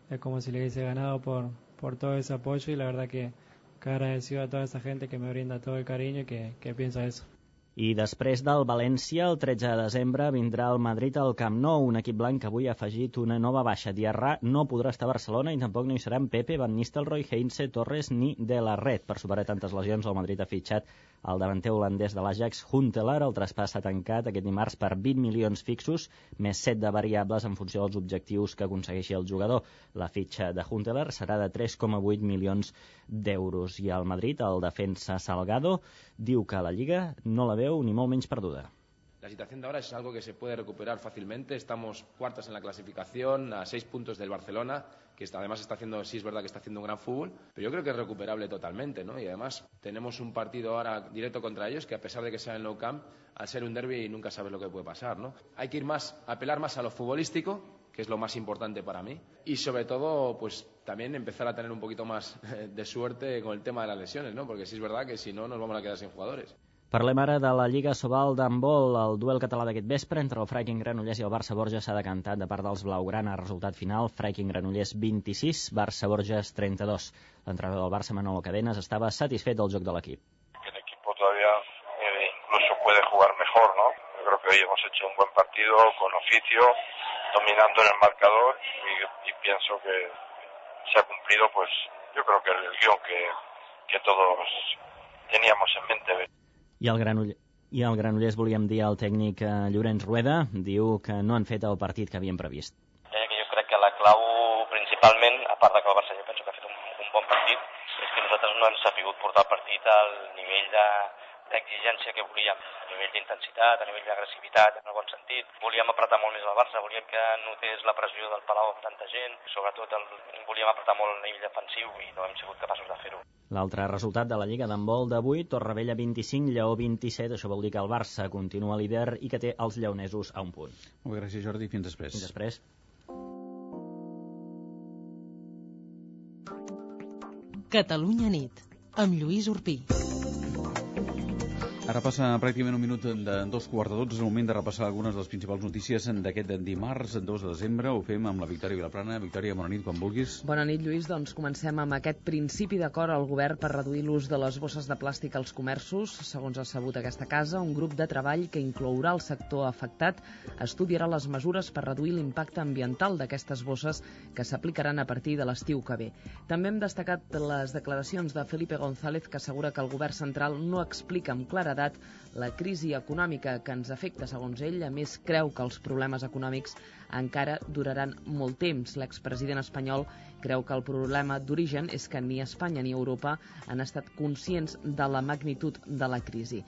es como si le hubiese ganado por, por todo ese apoyo y la verdad que que agradecido a toda esa gente que me brinda todo el cariño y que, que piensa eso. I després del València, el 13 de desembre, vindrà el Madrid al Camp Nou, un equip blanc que avui ha afegit una nova baixa. Diarra no podrà estar a Barcelona i tampoc no hi seran Pepe, Van Nistelrooy, Heinze, Torres ni De La Red. Per superar tantes lesions, el Madrid ha fitxat el davanter holandès de l'Ajax, Huntelaar. El traspàs s'ha tancat aquest dimarts per 20 milions fixos, més 7 de variables en funció dels objectius que aconsegueixi el jugador. La fitxa de Huntelaar serà de 3,8 milions d'euros. I el Madrid, el defensa Salgado, diu que la Lliga no la veu ni molt menys perduda. La situación de ahora es algo que se puede recuperar fácilmente. Estamos cuartos en la clasificación, a seis puntos del Barcelona, que además está haciendo, sí es verdad que está haciendo un gran fútbol, pero yo creo que es recuperable totalmente, ¿no? Y además tenemos un partido ahora directo contra ellos que a pesar de que sea en low camp, al ser un derby nunca sabes lo que puede pasar, ¿no? Hay que ir más, apelar más a lo futbolístico, que es lo más importante para mí, y sobre todo, pues también empezar a tener un poquito más de suerte con el tema de las lesiones, ¿no? Porque sí es verdad que si no nos vamos a quedar sin jugadores. Parlem ara de la Lliga Sobal d'handbol. El duel català d'aquest vespre entre el Freiking Granollers i el Barça Borges s'ha decantat de part dels blaugrana. Resultat final, Freiking Granollers 26, Barça Borges 32. L'entrenador del Barça, Manolo Cadenas, estava satisfet del joc de l'equip. El equipo todavía eh, incluso puede jugar mejor, ¿no? Yo creo que hoy hemos hecho un buen partido con oficio, dominando en el marcador y, y pienso que se ha cumplido, pues yo creo que el guión que, que todos teníamos en mente. I el Granollers i el Granollers volíem dir al tècnic eh, Llorenç Rueda, diu que no han fet el partit que havien previst. Eh, que jo crec que la clau principalment, a part de que el Barça jo penso que ha fet un, un bon partit, és que nosaltres no hem sabut portar el partit al nivell de, d'exigència que volíem, a nivell d'intensitat, a nivell d'agressivitat, en el bon sentit. Volíem apretar molt més el Barça, volíem que notés la pressió del Palau amb tanta gent, sobretot el, volíem apretar molt el nivell defensiu i no hem sigut capaços de fer-ho. L'altre resultat de la Lliga d'handbol d'avui, Torrevella 25, Lleó 27, això vol dir que el Barça continua líder i que té els lleonesos a un punt. Molt gràcies Jordi, fins després. Fins després. Catalunya nit, amb Lluís Urpí. Ara passa pràcticament un minut de dos quarts de dotze, és el moment de repassar algunes de les principals notícies d'aquest dimarts, 2 de desembre. Ho fem amb la Victòria Vilaplana. Victòria, bona nit, quan vulguis. Bona nit, Lluís. Doncs comencem amb aquest principi d'acord al govern per reduir l'ús de les bosses de plàstic als comerços. Segons ha sabut aquesta casa, un grup de treball que inclourà el sector afectat estudiarà les mesures per reduir l'impacte ambiental d'aquestes bosses que s'aplicaran a partir de l'estiu que ve. També hem destacat les declaracions de Felipe González que assegura que el govern central no explica amb claredat la crisi econòmica que ens afecta, segons ell. A més, creu que els problemes econòmics encara duraran molt temps. L'expresident espanyol creu que el problema d'origen és que ni Espanya ni Europa han estat conscients de la magnitud de la crisi.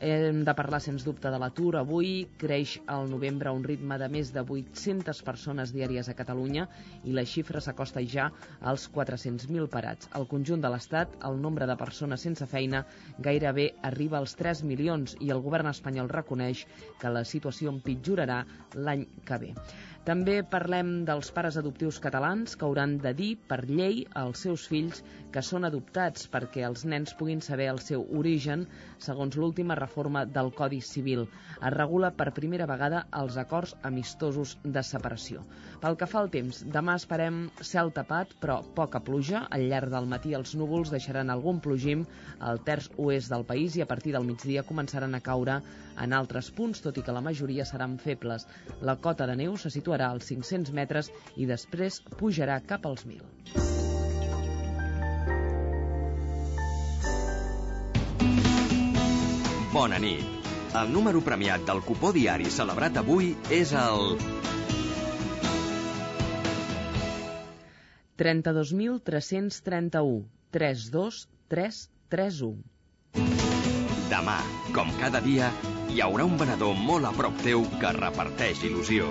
Hem de parlar, sens dubte, de l'atur. Avui creix al novembre un ritme de més de 800 persones diàries a Catalunya i la xifra s'acosta ja als 400.000 parats. Al conjunt de l'Estat, el nombre de persones sense feina gairebé arriba als 3 milions i el govern espanyol reconeix que la situació empitjorarà l'any que ve. També parlem dels pares adoptius catalans que hauran de dir per llei als seus fills que són adoptats perquè els nens puguin saber el seu origen segons l'última reforma del Codi Civil. Es regula per primera vegada els acords amistosos de separació. Pel que fa al temps, demà esperem cel tapat però poca pluja. Al llarg del matí els núvols deixaran algun plogim al terç oest del país i a partir del migdia començaran a caure en altres punts, tot i que la majoria seran febles. La cota de neu se situarà als 500 metres i després pujarà cap als 1.000. Bona nit. El número premiat del cupó diari celebrat avui és el... 32.331 32331 Demà, com cada dia, hi haurà un venedor molt a prop teu que reparteix il·lusió.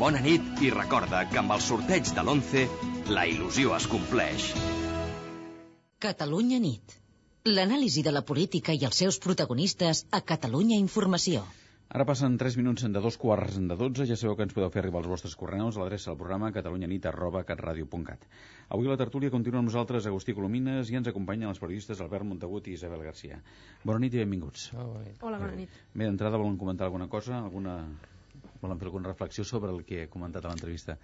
Bona nit i recorda que amb el sorteig de l'11 la il·lusió es compleix. Catalunya nit. L'anàlisi de la política i els seus protagonistes a Catalunya Informació. Ara passen 3 minuts de dos quarts de 12. Ja sabeu que ens podeu fer arribar els vostres correus a l'adreça del programa catalunyanit arroba catradio.cat. Avui la tertúlia continua amb nosaltres Agustí Colomines i ens acompanyen els periodistes Albert Montagut i Isabel Garcia. Bona nit i benvinguts. Oh, bona Hola, bona nit. Bé, d'entrada volen comentar alguna cosa? Alguna... Volen fer alguna reflexió sobre el que ha comentat a l'entrevista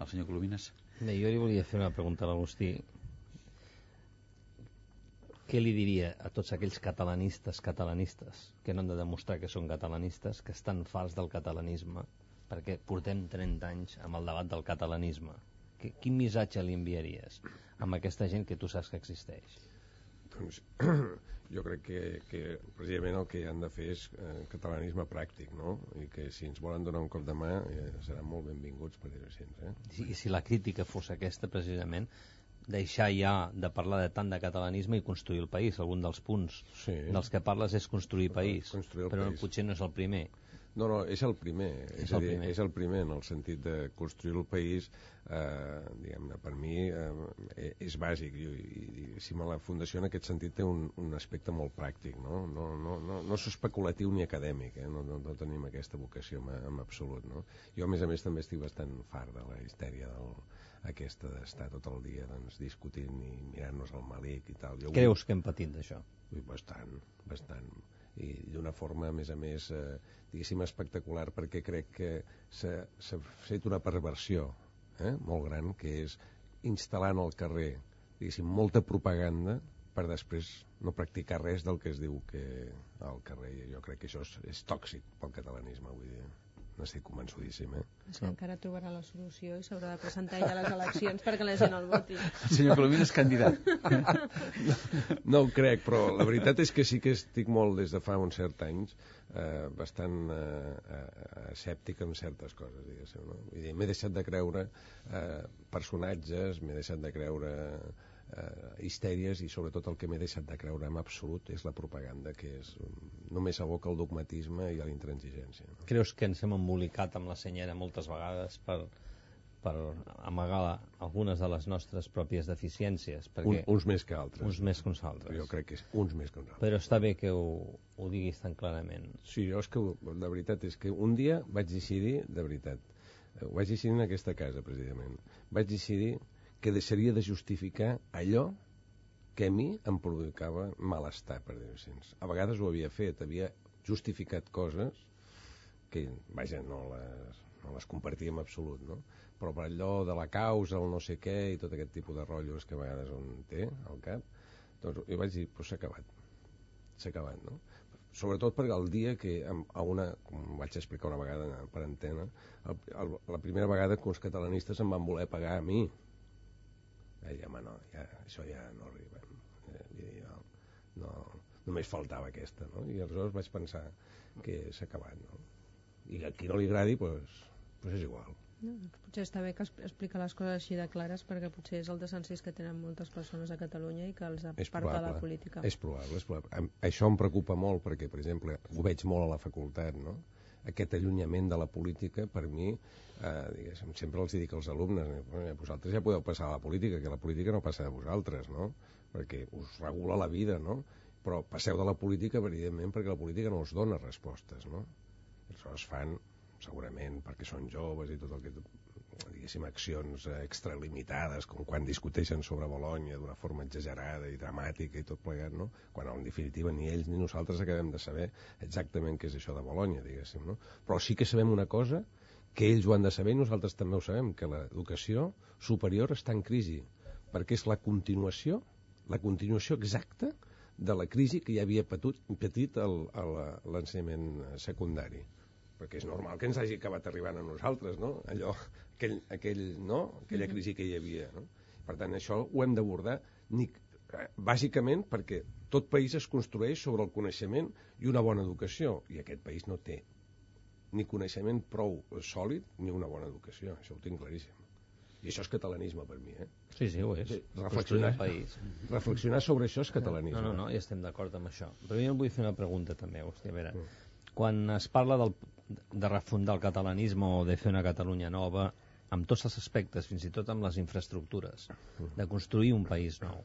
el senyor Colomines? Bé, jo li volia fer una pregunta a l'Agustí. Què li diria a tots aquells catalanistes catalanistes que no han de demostrar que són catalanistes, que estan fals del catalanisme, perquè portem 30 anys amb el debat del catalanisme? Que, quin missatge li enviaries amb aquesta gent que tu saps que existeix? Doncs jo crec que, que precisament el que han de fer és eh, catalanisme pràctic, no? I que si ens volen donar un cop de mà eh, seran molt benvinguts, per dir-ho així. Eh? I, si la crítica fos aquesta, precisament, deixar ja de parlar de tant de catalanisme i construir el país. Algun dels punts sí. dels que parles és construir país, construir però país. potser no és el primer. No, no, és el primer. És, És el dir, primer. és el primer en el sentit de construir el país, eh, diguem-ne, per mi eh, és bàsic i, i, diguéssim, la Fundació en aquest sentit té un, un aspecte molt pràctic, no? No, no, no, no és especulatiu ni acadèmic, eh? no, no, no tenim aquesta vocació en, en absolut, no? Jo, a més a més, també estic bastant fart de la histèria del, aquesta d'estar tot el dia doncs, discutint i mirant-nos el malic i tal. Jo Creus que hem patit d'això? Bastant, bastant. I d'una forma, a més a més, eh, diguéssim, espectacular, perquè crec que s'ha fet una perversió eh, molt gran, que és instal·lant al carrer, diguéssim, molta propaganda per després no practicar res del que es diu que al carrer. Jo crec que això és, és tòxic pel catalanisme, vull dir n'estic convençudíssim, eh? És que encara trobarà la solució i s'haurà de presentar ja a les eleccions perquè la gent el voti. El senyor Colomina és candidat. no, no ho crec, però la veritat és que sí que estic molt, des de fa uns certs anys, eh, bastant eh, eh, escèptic en certes coses, diguéssim, no? Vull dir, m'he deixat de creure eh, personatges, m'he deixat de creure eh, histèries i sobretot el que m'he deixat de creure en absolut és la propaganda que és només aboca el dogmatisme i a la intransigència. No? Creus que ens hem embolicat amb la senyera moltes vegades per, per amagar algunes de les nostres pròpies deficiències? Perquè Un, uns més que altres. Uns més que uns altres. Jo crec que és uns més que uns altres. Però està bé que ho, ho diguis tan clarament. Sí, jo és que la veritat és que un dia vaig decidir, de veritat, ho vaig decidir en aquesta casa, precisament, vaig decidir que deixaria de justificar allò que a mi em provocava malestar, per dir-ho així. A vegades ho havia fet, havia justificat coses que, vaja, no les, no les compartia en absolut, no? Però per allò de la causa, el no sé què i tot aquest tipus de rotllos que a vegades on té al cap, doncs jo vaig dir, però s'ha acabat. S'ha acabat, no? Sobretot perquè el dia que a una, com vaig explicar una vegada per antena, el, el, la primera vegada que uns catalanistes em van voler pagar a mi, eh, ja, no, ja, això ja no arriba eh, no, no, només faltava aquesta no? i aleshores vaig pensar que s'ha acabat no? i a qui no li agradi pues, pues és igual no, potser està bé que explica les coses així de clares perquè potser és el desencís que tenen moltes persones a Catalunya i que els aparta de la política. És probable, és probable. Això em preocupa molt perquè, per exemple, ho veig molt a la facultat, no? Aquest allunyament de la política, per mi, eh, sempre els dic als alumnes, vosaltres ja podeu passar a la política, que la política no passa de vosaltres, no? perquè us regula la vida, no? però passeu de la política, evidentment, perquè la política no us dona respostes, no? Aleshores fan, segurament, perquè són joves i tot el que diguéssim, accions extralimitades, com quan discuteixen sobre Bologna d'una forma exagerada i dramàtica i tot plegat, no? quan en definitiva ni ells ni nosaltres acabem de saber exactament què és això de Bologna, diguéssim. No? Però sí que sabem una cosa, que ells ho han de saber i nosaltres també ho sabem, que l'educació superior està en crisi, perquè és la continuació, la continuació exacta de la crisi que ja havia patut, patit l'ensenyament secundari perquè és normal que ens hagi acabat arribant a nosaltres, no? Allò, aquell, aquell, no? aquella crisi que hi havia. No? Per tant, això ho hem d'abordar eh, bàsicament perquè tot país es construeix sobre el coneixement i una bona educació, i aquest país no té ni coneixement prou sòlid ni una bona educació, això ho tinc claríssim. I això és catalanisme per mi, eh? Sí, sí, ho és. Reflexionar, país. reflexionar sobre això és catalanisme. No, no, no, i estem d'acord amb això. Però jo vull fer una pregunta també, hòstia, a veure, mm. quan es parla del, de refundar el catalanisme o de fer una Catalunya nova, amb tots els aspectes, fins i tot amb les infraestructures, de construir un país nou.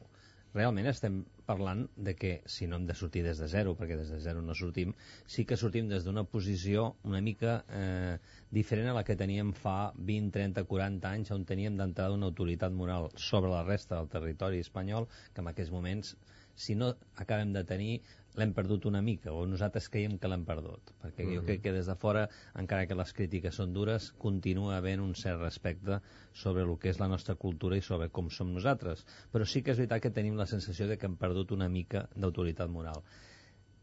Realment estem parlant de que, si no hem de sortir des de zero, perquè des de zero no sortim, sí que sortim des d'una posició una mica eh, diferent a la que teníem fa 20, 30, 40 anys, on teníem d'entrada una autoritat moral sobre la resta del territori espanyol, que en aquests moments, si no acabem de tenir, l'hem perdut una mica, o nosaltres creiem que l'hem perdut, perquè mm -hmm. jo crec que des de fora, encara que les crítiques són dures, continua havent un cert respecte sobre el que és la nostra cultura i sobre com som nosaltres. Però sí que és veritat que tenim la sensació de que hem perdut una mica d'autoritat moral.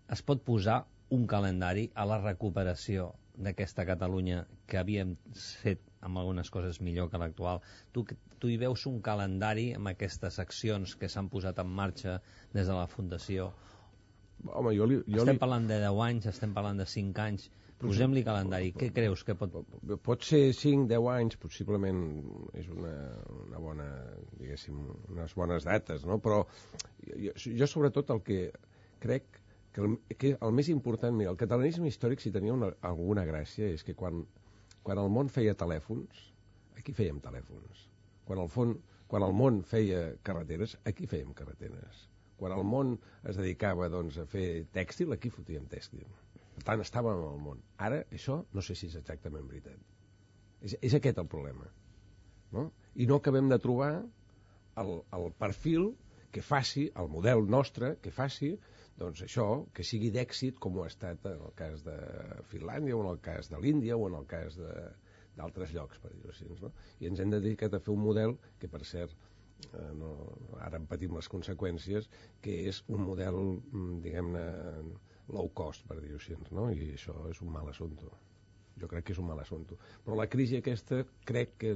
Es pot posar un calendari a la recuperació d'aquesta Catalunya que havíem fet amb algunes coses millor que l'actual. Tu, tu hi veus un calendari amb aquestes accions que s'han posat en marxa des de la Fundació Home, jo li, jo estem li... parlant de 10 anys, estem parlant de 5 anys. Posem-li calendari. Què creus que pot... Pot ser 5, 10 anys, possiblement és una, una bona, diguéssim, unes bones dates, no? Però jo, jo sobretot el que crec que el, que el més important, el catalanisme històric, si tenia una, alguna gràcia, és que quan, quan el món feia telèfons, aquí fèiem telèfons. Quan el, fon, quan el món feia carreteres, aquí fèiem carreteres quan el món es dedicava doncs, a fer tèxtil, aquí fotíem tèxtil. Per tant, estàvem al món. Ara, això no sé si és exactament veritat. És, és aquest el problema. No? I no acabem de trobar el, el perfil que faci, el model nostre, que faci doncs això, que sigui d'èxit com ho ha estat en el cas de Finlàndia o en el cas de l'Índia o en el cas d'altres llocs, per dir-ho així. No? I ens hem dedicat a fer un model que, per cert, eh, no, ara en patim les conseqüències, que és un model, mm, diguem-ne, low cost, per dir-ho així, no? i això és un mal assumpte. Jo crec que és un mal assumpte. Però la crisi aquesta crec que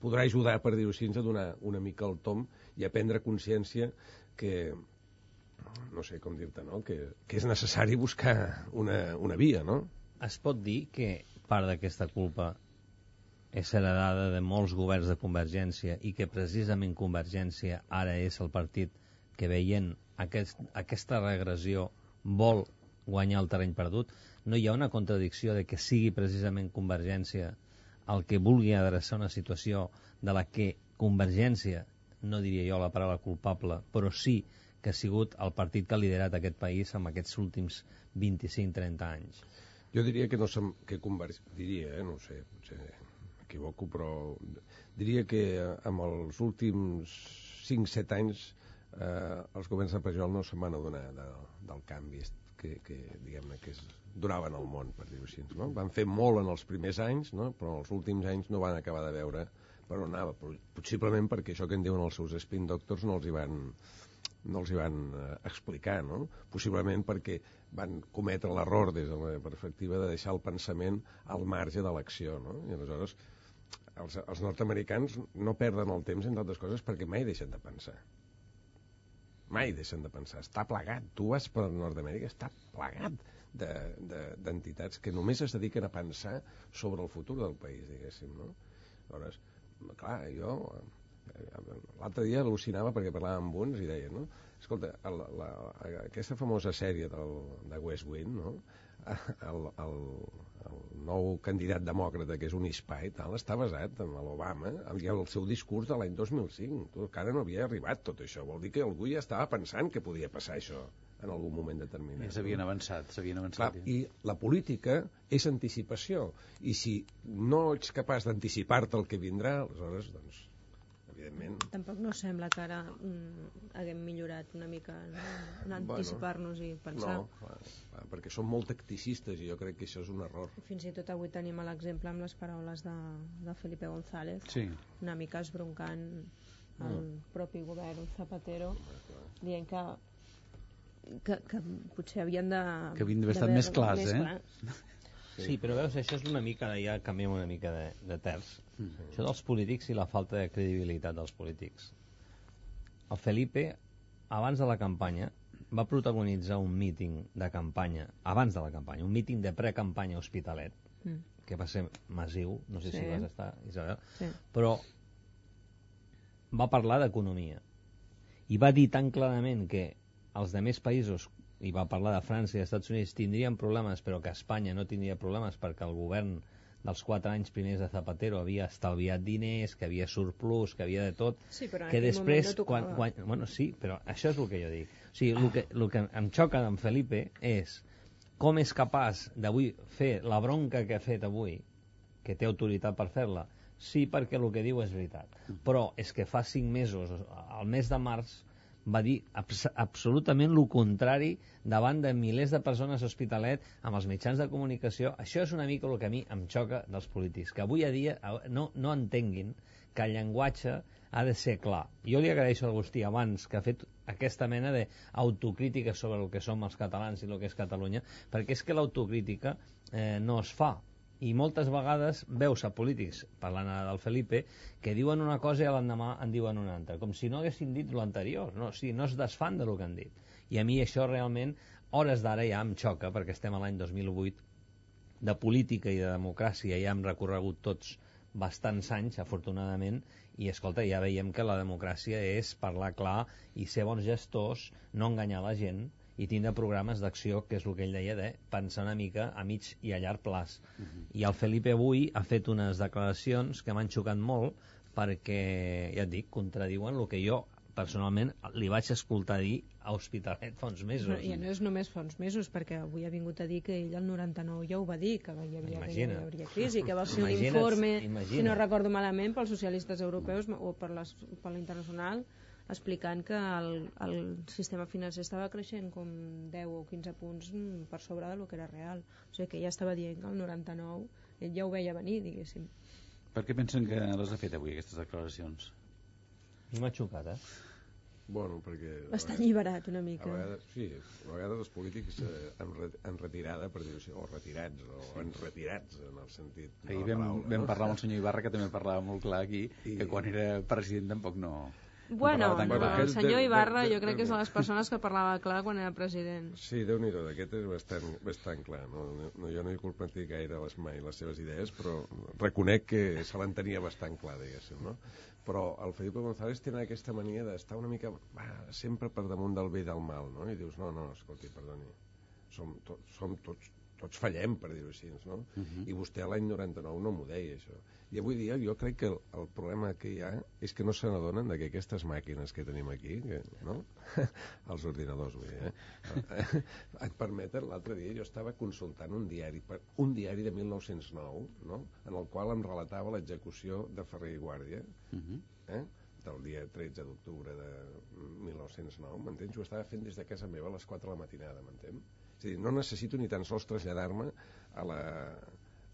podrà ajudar, per dir-ho així, a donar una mica el tom i a prendre consciència que, no sé com dir-te, no? que, que és necessari buscar una, una via, no? Es pot dir que part d'aquesta culpa és heredada de molts governs de Convergència i que precisament Convergència ara és el partit que veient aquest, aquesta regressió vol guanyar el terreny perdut, no hi ha una contradicció de que sigui precisament Convergència el que vulgui adreçar una situació de la que Convergència, no diria jo la paraula culpable, però sí que ha sigut el partit que ha liderat aquest país en aquests últims 25-30 anys? Jo diria que no som, que convers... diria, eh, no sé, potser m'equivoco, però diria que amb els últims 5-7 anys eh, els governs de Pajol no se'n van adonar de, del canvi que, que diguem-ne, que es duraven al món, per dir-ho així. No? Van fer molt en els primers anys, no? però en els últims anys no van acabar de veure per on anava, possiblement perquè això que en diuen els seus spin doctors no els hi van, no els hi van eh, explicar, no? Possiblement perquè van cometre l'error des de la perspectiva de deixar el pensament al marge de l'acció, no? I aleshores els, els nord-americans no perden el temps, entre altres coses, perquè mai deixen de pensar. Mai deixen de pensar. Està plegat. Tu vas per Nord-Amèrica, està plegat d'entitats de, de, que només es dediquen a pensar sobre el futur del país, diguéssim, no? Aleshores, clar, jo l'altre dia al·lucinava perquè parlava amb uns i deia, no? Escolta, el, la, aquesta famosa sèrie del, de West Wing, no? El, el, el nou candidat demòcrata, que és un hispà i tal, està basat en l'Obama i el seu discurs de l'any 2005. Tu, encara no havia arribat tot això. Vol dir que algú ja estava pensant que podia passar això en algun moment determinat. I s'havien avançat, s'havien avançat. Clar, I la política és anticipació. I si no ets capaç d'anticipar-te el que vindrà, aleshores, doncs, evidentment. Tampoc no sembla que ara mm, haguem millorat una mica no? en anticipar-nos bueno, i pensar. No, clar, clar, perquè som molt tacticistes i jo crec que això és un error. Fins i tot avui tenim l'exemple amb les paraules de, de Felipe González, sí. una mica esbroncant el mm. propi govern Zapatero, dient que que, que potser havien de... Que havien d'haver estat més clars, més eh? Clars. Sí. sí, però veus, això és una mica, ja canviem una mica de, de terç. Mm -hmm. Això dels polítics i la falta de credibilitat dels polítics. El Felipe, abans de la campanya, va protagonitzar un míting de campanya, abans de la campanya, un míting de precampanya a Hospitalet, mm. que va ser massiu, no sé sí. si vas estar, Isabel, sí. però va parlar d'economia i va dir tan clarament que els de més països i va parlar de França i dels Estats Units tindrien problemes però que Espanya no tindria problemes perquè el govern dels quatre anys primers de Zapatero havia estalviat diners, que havia surplus, que havia de tot, sí, que després... No quan, quan, bueno, sí, però això és el que jo dic. O sigui, el que, el que em xoca d'en Felipe és com és capaç d'avui fer la bronca que ha fet avui, que té autoritat per fer-la, sí perquè el que diu és veritat. Però és que fa cinc mesos, al mes de març, va dir abs absolutament el contrari davant de milers de persones a Hospitalet amb els mitjans de comunicació. Això és una mica el que a mi em xoca dels polítics, que avui a dia no, no entenguin que el llenguatge ha de ser clar. Jo li agraeixo a Agustí abans que ha fet aquesta mena d'autocrítica sobre el que som els catalans i el que és Catalunya, perquè és que l'autocrítica eh, no es fa i moltes vegades veus a polítics, parlant del Felipe, que diuen una cosa i l'endemà en diuen una altra, com si no haguessin dit l'anterior, no, o sigui, no es desfan del que han dit. I a mi això realment, hores d'ara ja em xoca, perquè estem a l'any 2008, de política i de democràcia ja hem recorregut tots bastants anys, afortunadament, i escolta, ja veiem que la democràcia és parlar clar i ser bons gestors, no enganyar la gent, i tindre programes d'acció, que és el que ell deia, de pensar una mica a mig i a llarg plaç. Uh mhm. -huh. I el Felipe avui ha fet unes declaracions que m'han xocat molt perquè, ja et dic, contradiuen el que jo personalment li vaig escoltar dir a Hospitalet fa uns mesos. No, I no és només fa uns mesos, perquè avui ha vingut a dir que ell el 99 ja ho va dir, que hi havia, que hi havia crisi, que va ser un informe, imagina't. si no recordo malament, pels socialistes europeus o per, les, per la internacional, explicant que el, el sistema financer estava creixent com 10 o 15 punts mm, per sobre del que era real. O sigui que ja estava dient que el 99 ell ja ho veia venir, diguéssim. Per què pensen que les ha fet avui, aquestes declaracions? M'ha xocat, eh? Bueno, perquè... Està alliberat una mica. A vegades, sí, a vegades els polítics eh, en, re, en retirada, per dir-ho així, o retirats, o en retirats, en el sentit Ahir vam, paraula, vam no? parlar amb el senyor Ibarra, que també parlava molt clar aquí, I- que quan era president tampoc no... Bueno, no, el senyor de- Ibarra de- jo crec que és de- de les persones que parlava clar quan era president. Sí, déu nhi d'aquest és bastant, bastant clar. No? No, jo no he culpat gaire les, mai les seves idees, però reconec que se l'entenia bastant clar, diguéssim. No? Però el Felipe González té aquesta mania d'estar una mica va, sempre per damunt del bé i del mal, no? I dius, no, no, escolti, perdoni, som, to, som tots, tots fallem, per dir-ho així, no? Uh -huh. I vostè l'any 99 no m'ho deia, això. I avui dia jo crec que el, el problema que hi ha és que no se n'adonen que aquestes màquines que tenim aquí, que, no? els ordinadors, vull dir, eh? et permeten, l'altre dia jo estava consultant un diari, un diari de 1909, no? en el qual em relatava l'execució de Ferrer i Guàrdia, Uh -huh. eh? del dia 13 d'octubre de 1909, m'entens? Ho estava fent des de casa meva a les 4 de la matinada, m'entens? És dir, no necessito ni tan sols traslladar-me a la,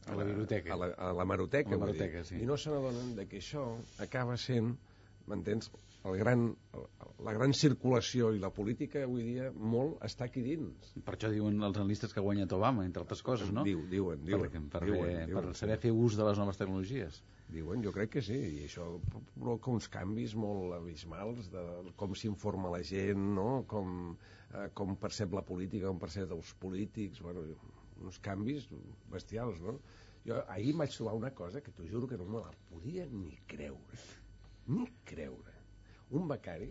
A la biblioteca. a la, a la maroteca, A la vull dir. maroteca, sí. i no se n'adonen de que això acaba sent m'entens? El gran, la gran circulació i la política avui dia molt està aquí dins. Per això diuen els analistes que ha guanyat Obama, entre altres coses, no? Diu, diuen, diuen. Per, per, diuen, per, diuen, per saber fer ús de les noves tecnologies. Diuen, jo crec que sí, i això provoca uns canvis molt abismals de com s'informa la gent, no? com, eh, com percep la política, com percep els polítics, bueno, uns canvis bestials, no? Jo ahir vaig trobar una cosa que t'ho juro que no me la podia ni creure, ni creure. Un becari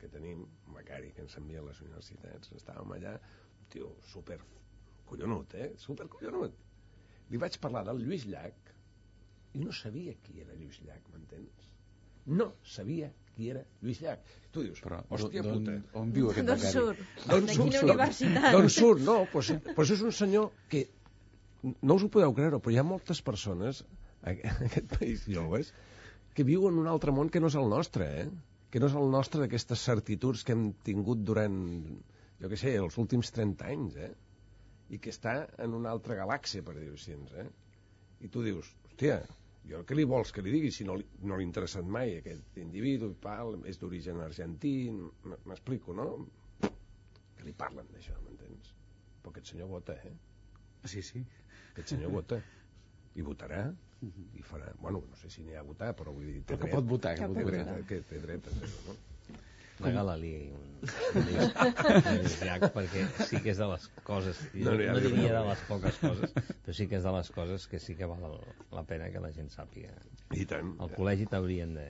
que tenim, un becari que ens envia a les universitats, estàvem allà, un tio super collonut, eh? Super collonut. Li vaig parlar del Lluís Llach i no sabia qui era Lluís Llach, m'entens? No sabia qui era Lluís Llach. Tu dius, Però, hòstia d'on- puta. on viu aquest D'on becari? surt? D'on surt? D'on- universitat? D'on surt? No, doncs, doncs és un senyor que no us ho podeu creure, però hi ha moltes persones en aquest país joves que viuen en un altre món que no és el nostre, eh? que no és el nostre d'aquestes certituds que hem tingut durant, jo què sé, els últims 30 anys, eh? i que està en una altra galàxia, per dir-ho així, eh? I tu dius, hòstia, jo què li vols que li digui si no li, no li ha interessat mai aquest individu, pal, és d'origen argentí, m'explico, no? Que li parlen d'això, m'entens? Però aquest senyor vota, eh? Sí, sí. Aquest senyor vota. I votarà, i farà... Bueno, no sé si n'hi ha a votar, però vull dir... té Però que dret. pot votar, que té pot dret, votar. Que té dret a fer-ho, no? Regala-li un, un disc, un disc perquè sí que és de les coses, No no, no ni diria de les poques coses, però sí que és de les coses que sí que val la pena que la gent sàpiga. I tant. Al col·legi t'haurien de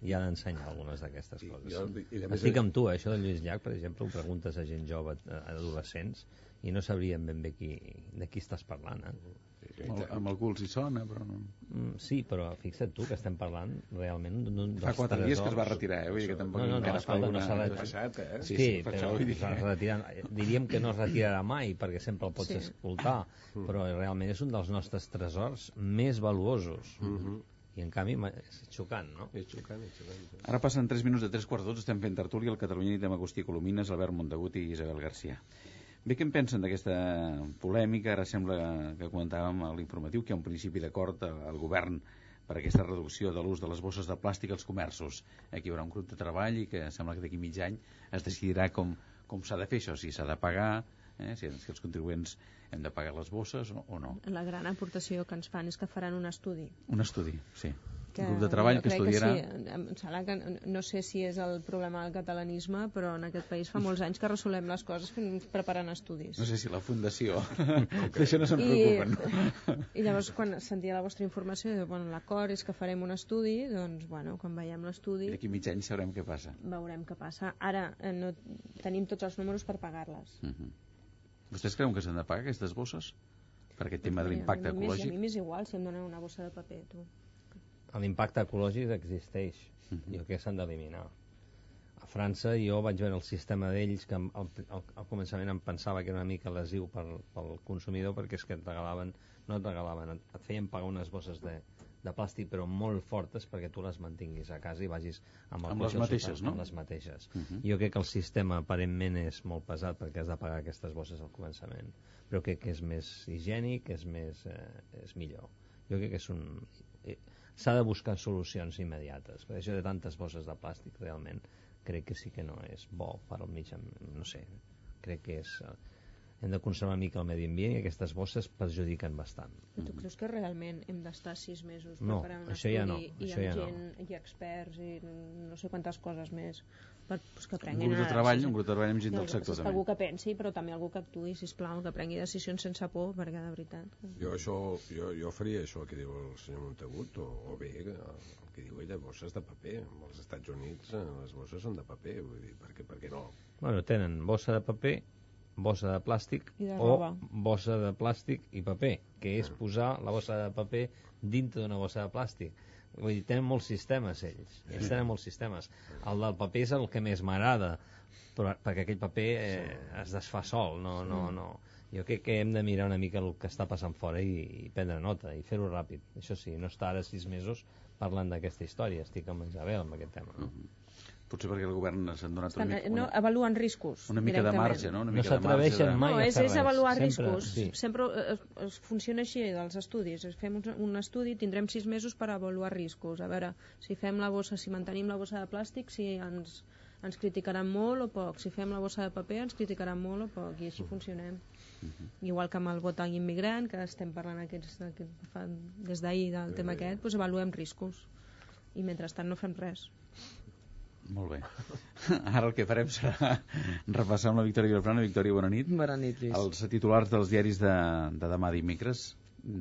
ja d'ensenyar algunes d'aquestes coses. jo- i a més- Estic amb tu, eh? això del Lluís Llach, per exemple, ho preguntes a gent jove, a adolescents, i no sabrien ben bé qui, de qui estàs parlant. Eh? Amb, el- amb el cul si sona, però no... Mm, sí, però fixa't tu que estem parlant realment d'un Fa dels quatre dies que es va tresors. retirar, eh? Vull dir que tampoc no, no, no, encara fa no alguna- s'ha ha de... passat, eh? Sí, Sí, sí, sí, per però això vull dir que- es retira... diríem que no es retirarà mai perquè sempre el pots Sí. escoltar, però realment és un dels nostres tresors més valuosos. Mhm. I en canvi és xocant, no? És xocant, és xocant. Ara passen 3 minuts de 3 quarts d'ots, estem fent tertúlia al Catalunya Nit amb Agustí Colomines, Albert Montagut i Isabel Garcia. Bé, què en pensen d'aquesta polèmica? Ara sembla que comentàvem a l'informatiu que hi ha un principi d'acord al govern per aquesta reducció de l'ús de les bosses de plàstic als comerços. Aquí hi haurà un grup de treball i que sembla que d'aquí mig any es decidirà com, com s'ha de fer això, si s'ha de pagar, eh, si, si els contribuents hem de pagar les bosses o, o no. La gran aportació que ens fan és que faran un estudi. Un estudi, sí. Que grup de treball que estudiarà... Que sí. Em sembla que no sé si és el problema del catalanisme, però en aquest país fa molts anys que resolem les coses fent, preparant estudis. No sé si la fundació... D'això no se'n preocupen. I llavors, quan sentia la vostra informació, diu, bueno, l'acord és que farem un estudi, doncs, bueno, quan veiem l'estudi, I d'aquí mig any sabrem què passa. veurem què passa. Ara, eh, no tenim tots els números per pagar-les. Uh -huh. Vostès creuen que s'han de pagar aquestes bosses? Per aquest tema de l'impacte ecològic? A mi m'és igual si em donen una bossa de paper, tu. L'impacte ecològic existeix. Jo crec que s'han d'eliminar. A França jo vaig veure el sistema d'ells que al, al, al començament em pensava que era una mica lesiu per, pel consumidor perquè és que et regalaven, no et regalaven, et, et feien pagar unes bosses de, de plàstic però molt fortes perquè tu les mantinguis a casa i vagis amb, el Amb les mateixes, sofà, no? Amb les mateixes. Uh -huh. Jo crec que el sistema aparentment és molt pesat perquè has de pagar aquestes bosses al començament, però crec que és més higiènic, és més eh, és millor. Jo crec que és un s'ha de buscar solucions immediates, perquè això de tantes bosses de plàstic realment crec que sí que no és bo per al mig, no sé, crec que és eh, hem de conservar una mica el medi ambient i aquestes bosses perjudiquen bastant. Tu creus que realment hem d'estar sis mesos No, preparant un això estudi ja no, i això amb ja no. gent i experts i no sé quantes coses més per, pues, que Un prenguin grup de treball, un grup de treball amb gent No, del sector també. algú que pensi però també algú que actuï, sisplau que prengui decisions sense por perquè de veritat Jo, això, jo, jo faria això que diu el senyor Montagut, o, o bé el que diu ell de bosses de paper. Als Estats Units eh, les bosses són de paper, vull dir, per què, per què no? Bueno, tenen bossa de paper, bossa de plàstic de o bossa de plàstic i paper, que és posar la bossa de paper dintre d'una bossa de plàstic. Vull dir, tenen molts sistemes ells, ells tenen molts sistemes. El del paper és el que més m'agrada, però perquè aquell paper eh, es desfà sol, no, no, no. Jo crec que hem de mirar una mica el que està passant fora i, i prendre nota i fer-ho ràpid. Això sí, no estar ara sis mesos parlant d'aquesta història, estic amb Isabel amb aquest tema. No? Potser perquè el govern s'han donat Estan, una, eh, mica, no, avaluen riscos una mica de marge, no? Una No mica de marge s'atreveixen de... mai no, a és, fer és res. avaluar Sempre, riscos. sí. Sempre eh, es, es funciona així dels estudis. Es fem un, un estudi, tindrem sis mesos per avaluar riscos. A veure, si fem la bossa, si mantenim la bossa de plàstic, si ens, ens criticaran molt o poc. Si fem la bossa de paper, ens criticaran molt o poc. I així funcionem. Igual que amb el vot immigrant, que estem parlant aquests, aquest, fa, des d'ahir del tema aquest, doncs avaluem riscos. I mentrestant no fem res. Molt bé. Ara el que farem serà repassar amb la Victòria Vilafrana. Victòria, bona nit. Bona nit, Lluís. Els titulars dels diaris de, de demà dimecres.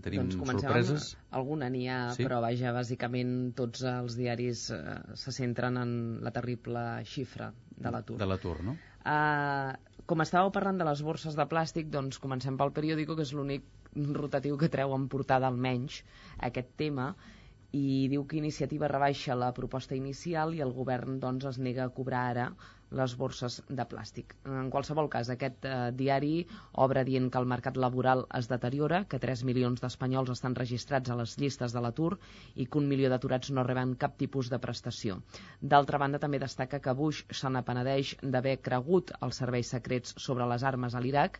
Tenim doncs comencem sorpreses? Amb, alguna n'hi ha, Sí? sí? però vaja, bàsicament tots els diaris eh, se centren en la terrible xifra de l'atur. De l'atur, no? Uh, com estàveu parlant de les borses de plàstic, doncs comencem pel periòdico, que és l'únic rotatiu que treu en portada almenys aquest tema, i diu que Iniciativa rebaixa la proposta inicial i el govern doncs, es nega a cobrar ara les borses de plàstic. En qualsevol cas, aquest eh, diari obre dient que el mercat laboral es deteriora, que 3 milions d'espanyols estan registrats a les llistes de l'atur i que un milió d'aturats no reben cap tipus de prestació. D'altra banda, també destaca que Bush se n'apenedeix d'haver cregut els serveis secrets sobre les armes a l'Iraq,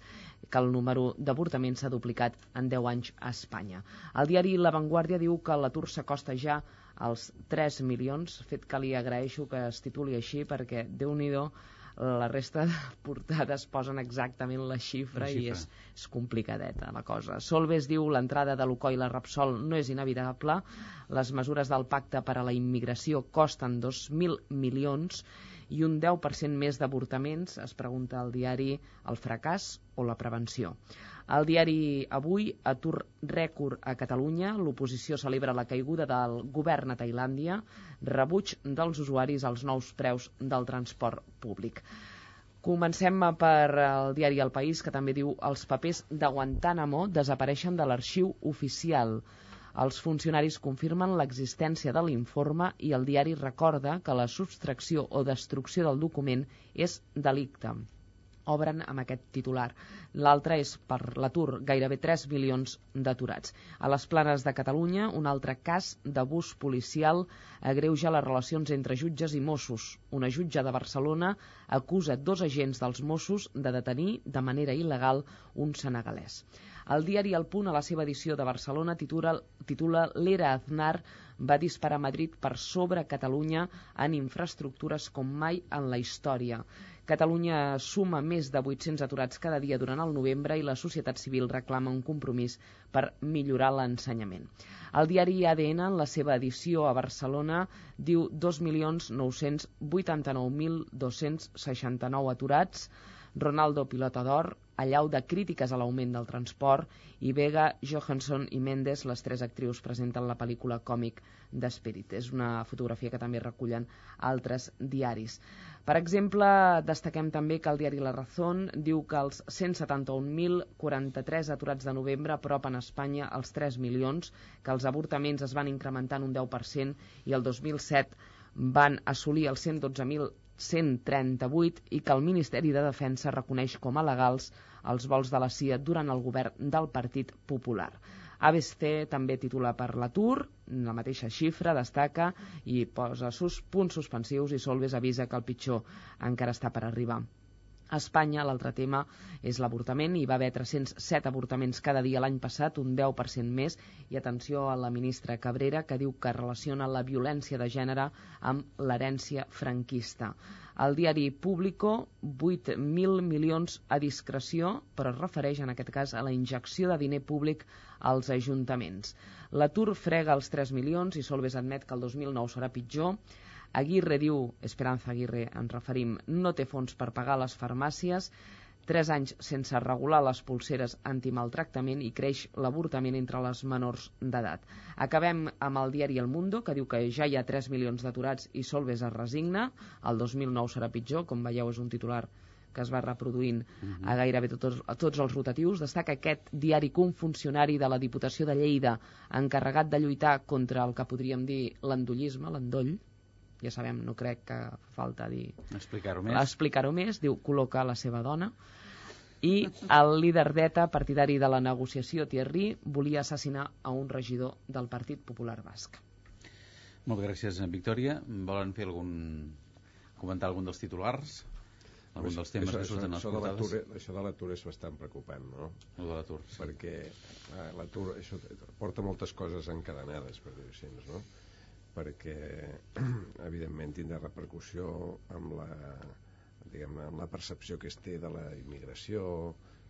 que el número d'avortaments s'ha duplicat en 10 anys a Espanya. El diari La Vanguardia diu que l'atur s'acosta ja als 3 milions, fet que li agraeixo que es tituli així perquè, déu nhi la resta de portades posen exactament la xifra, La i xifra. és, és complicadeta la cosa. Solves diu l'entrada de l'UCO i la Repsol no és inevitable, les mesures del pacte per a la immigració costen 2.000 milions i un 10% més d'avortaments, es pregunta al diari el fracàs o la prevenció. Al diari Avui, atur rècord a Catalunya, l'oposició celebra la caiguda del govern a Tailàndia, rebuig dels usuaris als nous preus del transport públic. Comencem per el diari El País, que també diu els papers de Guantánamo desapareixen de l'arxiu oficial. Els funcionaris confirmen l'existència de l'informe i el diari recorda que la subtracció o destrucció del document és delicte obren amb aquest titular. L'altre és per l'atur, gairebé 3 milions d'aturats. A les planes de Catalunya, un altre cas d'abús policial agreuja les relacions entre jutges i Mossos. Una jutge de Barcelona acusa dos agents dels Mossos de detenir de manera il·legal un senegalès. El diari El Punt, a la seva edició de Barcelona, titula, titula L'era Aznar va disparar Madrid per sobre Catalunya en infraestructures com mai en la història. Catalunya suma més de 800 aturats cada dia durant el novembre i la societat civil reclama un compromís per millorar l'ensenyament. El diari ADN, en la seva edició a Barcelona, diu 2.989.269 aturats, Ronaldo pilota d'or, allau de crítiques a l'augment del transport i Vega, Johansson i Mendes, les tres actrius, presenten la pel·lícula còmic d'Esperit. És una fotografia que també recullen altres diaris. Per exemple, destaquem també que el diari La Razón diu que els 171.043 aturats de novembre apropen a Espanya els 3 milions, que els avortaments es van incrementar en un 10% i el 2007 van assolir els 112.000 138 i que el Ministeri de Defensa reconeix com a legals els vols de la CIA durant el govern del Partit Popular. ABC també titula per l'atur, la mateixa xifra, destaca i posa sus punts suspensius i Solves avisa que el pitjor encara està per arribar. A Espanya, l'altre tema és l'avortament. Hi va haver 307 avortaments cada dia l'any passat, un 10% més. I atenció a la ministra Cabrera, que diu que relaciona la violència de gènere amb l'herència franquista. Al diari Público, 8.000 milions a discreció, però es refereix en aquest cas a la injecció de diner públic als ajuntaments. L'atur frega els 3 milions i Solves admet que el 2009 serà pitjor. Aguirre diu, Esperanza Aguirre ens referim, no té fons per pagar les farmàcies, tres anys sense regular les pulseres antimaltractament i creix l'avortament entre les menors d'edat. Acabem amb el diari El Mundo, que diu que ja hi ha 3 milions d'aturats i Solves es resigna. El 2009 serà pitjor, com veieu és un titular que es va reproduint uh -huh. a gairebé tots, a tots els rotatius. Destaca aquest diari que un funcionari de la Diputació de Lleida encarregat de lluitar contra el que podríem dir l'endollisme, l'endoll, ja sabem, no crec que falta dir... Explicar-ho més. Explicar-ho més, diu, col·loca la seva dona. I el líder d'ETA, partidari de la negociació, Thierry, volia assassinar a un regidor del Partit Popular Basc. Moltes gràcies, Victòria. Volen fer algun... comentar algun dels titulars? Algun dels temes això, que surten això, a les portades? Això de l'atur és bastant preocupant, no? El de l'atur, sí. Perquè eh, l'atur això porta moltes coses encadenades, per dir-ho així, no? Perquè evidentment tindrà repercussió amb la, diguem amb la percepció que es té de la immigració,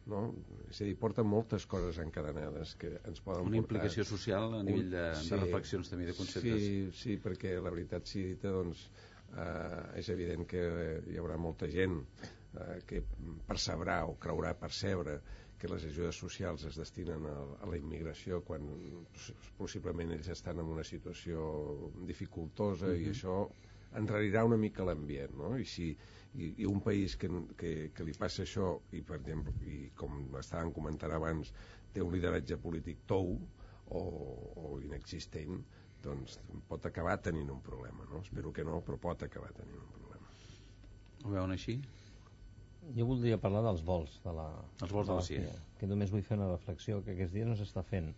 no? És a dir, porta moltes coses encadenades que ens poden Una portar... implicació social a nivell de, sí, de reflexions també de conceptes. Sí, sí, perquè la veritat sí dita, doncs, eh, és evident que hi haurà molta gent eh, que percebrà o creurà percebre que les ajudes socials es destinen a, a la immigració quan possiblement ells estan en una situació dificultosa uh -huh. i això enrarirà una mica l'ambient, no? I si i, i un país que, que, que li passa això i, per exemple, i com estàvem comentant abans, té un lideratge polític tou o, o inexistent, doncs pot acabar tenint un problema, no? Espero que no, però pot acabar tenint un problema. Ho veuen així? Jo voldria parlar dels vols de la, Els vols de la CIA. Que només vull fer una reflexió que aquests dies no s'està fent.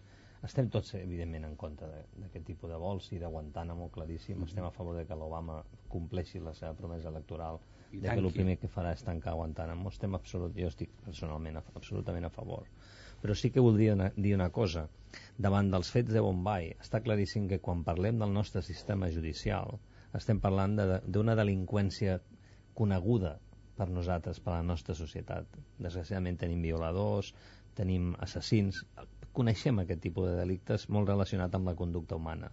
Estem tots, evidentment, en contra d'aquest tipus de vols i de Guantánamo, claríssim. Mm -hmm. Estem a favor de que l'Obama compleixi la seva promesa electoral I de que el primer que farà és tancar Guantánamo. Estem absolut, jo estic personalment a, absolutament a favor. Però sí que voldria una, dir una cosa. Davant dels fets de Bombay, està claríssim que quan parlem del nostre sistema judicial estem parlant d'una de, delinqüència coneguda per nosaltres, per la nostra societat. Desgraciadament tenim violadors, tenim assassins, coneixem aquest tipus de delictes molt relacionat amb la conducta humana.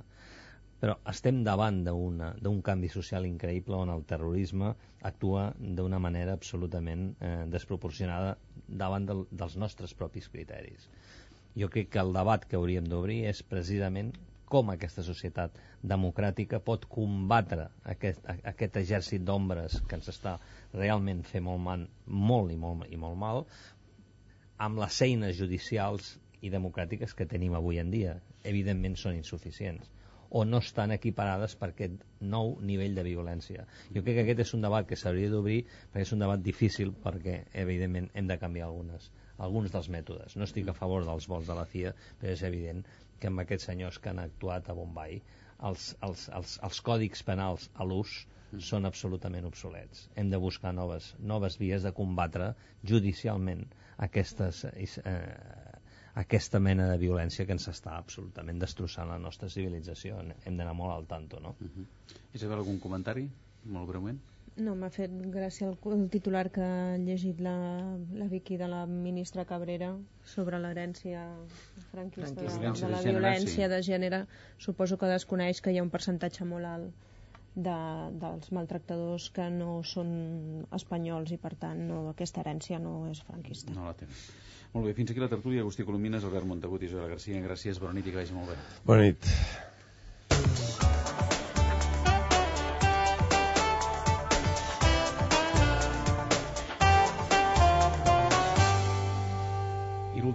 Però estem davant d'un canvi social increïble on el terrorisme actua d'una manera absolutament eh, desproporcionada davant del, dels nostres propis criteris. Jo crec que el debat que hauríem d'obrir és precisament com aquesta societat democràtica pot combatre aquest, aquest exèrcit d'ombres que ens està realment fer molt, man, molt i molt, i molt mal amb les eines judicials i democràtiques que tenim avui en dia. Evidentment són insuficients o no estan equiparades per aquest nou nivell de violència. Jo crec que aquest és un debat que s'hauria d'obrir perquè és un debat difícil perquè, evidentment, hem de canviar algunes, alguns dels mètodes. No estic a favor dels vols de la CIA, però és evident que amb aquests senyors que han actuat a Bombay els, els, els, els còdics penals a l'ús són absolutament obsolets. Hem de buscar noves, noves vies de combatre judicialment aquestes, eh, aquesta mena de violència que ens està absolutament destrossant la nostra civilització. Hem d'anar molt al tanto, no? Uh -huh. Isabel, algun comentari? Molt breument. No, m'ha fet gràcia el, el titular que ha llegit la, la Vicky de la ministra Cabrera sobre l'herència franquista, franquista. de, de la de violència sí. de gènere. Suposo que desconeix que hi ha un percentatge molt alt de, dels maltractadors que no són espanyols i per tant no, aquesta herència no és franquista. No la tenen. Molt bé, fins aquí la tertúlia. Agustí Colomines, Albert Montagut i Joel Garcia. Gràcies, bona nit i que vagi molt bé. Bona nit.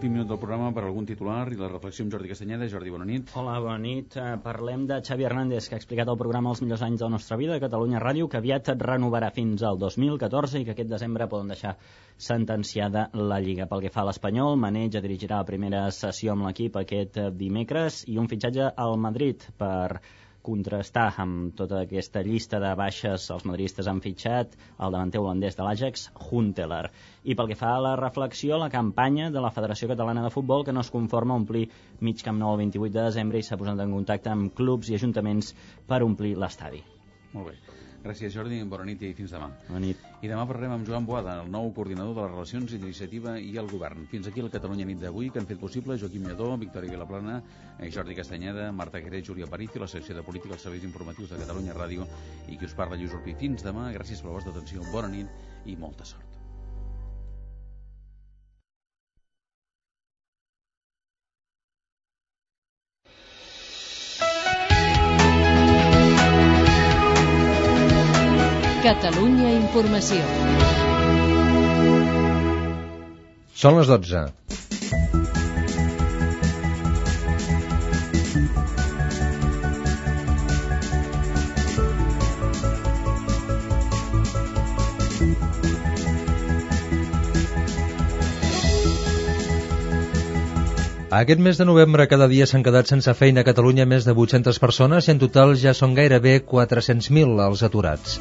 L'últim minut del programa per algun titular i la reflexió amb Jordi Castanyeda. Jordi, bona nit. Hola, bona nit. Eh, parlem de Xavi Hernández, que ha explicat al programa Els millors anys de la nostra vida, a Catalunya Ràdio, que aviat et renovarà fins al 2014 i que aquest desembre poden deixar sentenciada la Lliga. Pel que fa a l'Espanyol, Maneja dirigirà la primera sessió amb l'equip aquest dimecres i un fitxatge al Madrid per contrastar amb tota aquesta llista de baixes els madridistes han fitxat el davanter holandès de l'Ajax, Huntelaar. I pel que fa a la reflexió, la campanya de la Federació Catalana de Futbol que no es conforma a omplir mig Camp Nou el 28 de desembre i s'ha posat en contacte amb clubs i ajuntaments per omplir l'estadi. Molt bé. Gràcies, Jordi. Bona nit i fins demà. Bona nit. I demà parlarem amb Joan Boada, el nou coordinador de les relacions d'iniciativa i el govern. Fins aquí el Catalunya nit d'avui, que han fet possible Joaquim Lledó, Victòria Vilaplana, eh, Jordi Castanyeda, Marta Queré, Júlia Paricio, la secció de política als serveis informatius de Catalunya Ràdio i qui us parla, Lluís Urpí. Fins demà, gràcies per la vostra atenció, bona nit i molta sort. Catalunya Informació. Són les 12. Aquest mes de novembre cada dia s'han quedat sense feina a Catalunya més de 800 persones i en total ja són gairebé 400.000 els aturats.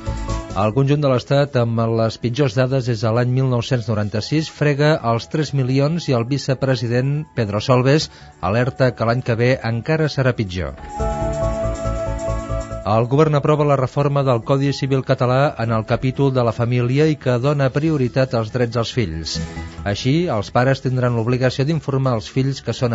El conjunt de l'Estat, amb les pitjors dades des de l'any 1996, frega els 3 milions i el vicepresident Pedro Solbes alerta que l'any que ve encara serà pitjor. El govern aprova la reforma del Codi Civil català en el capítol de la família i que dona prioritat als drets als fills. Així, els pares tindran l'obligació d'informar els fills que són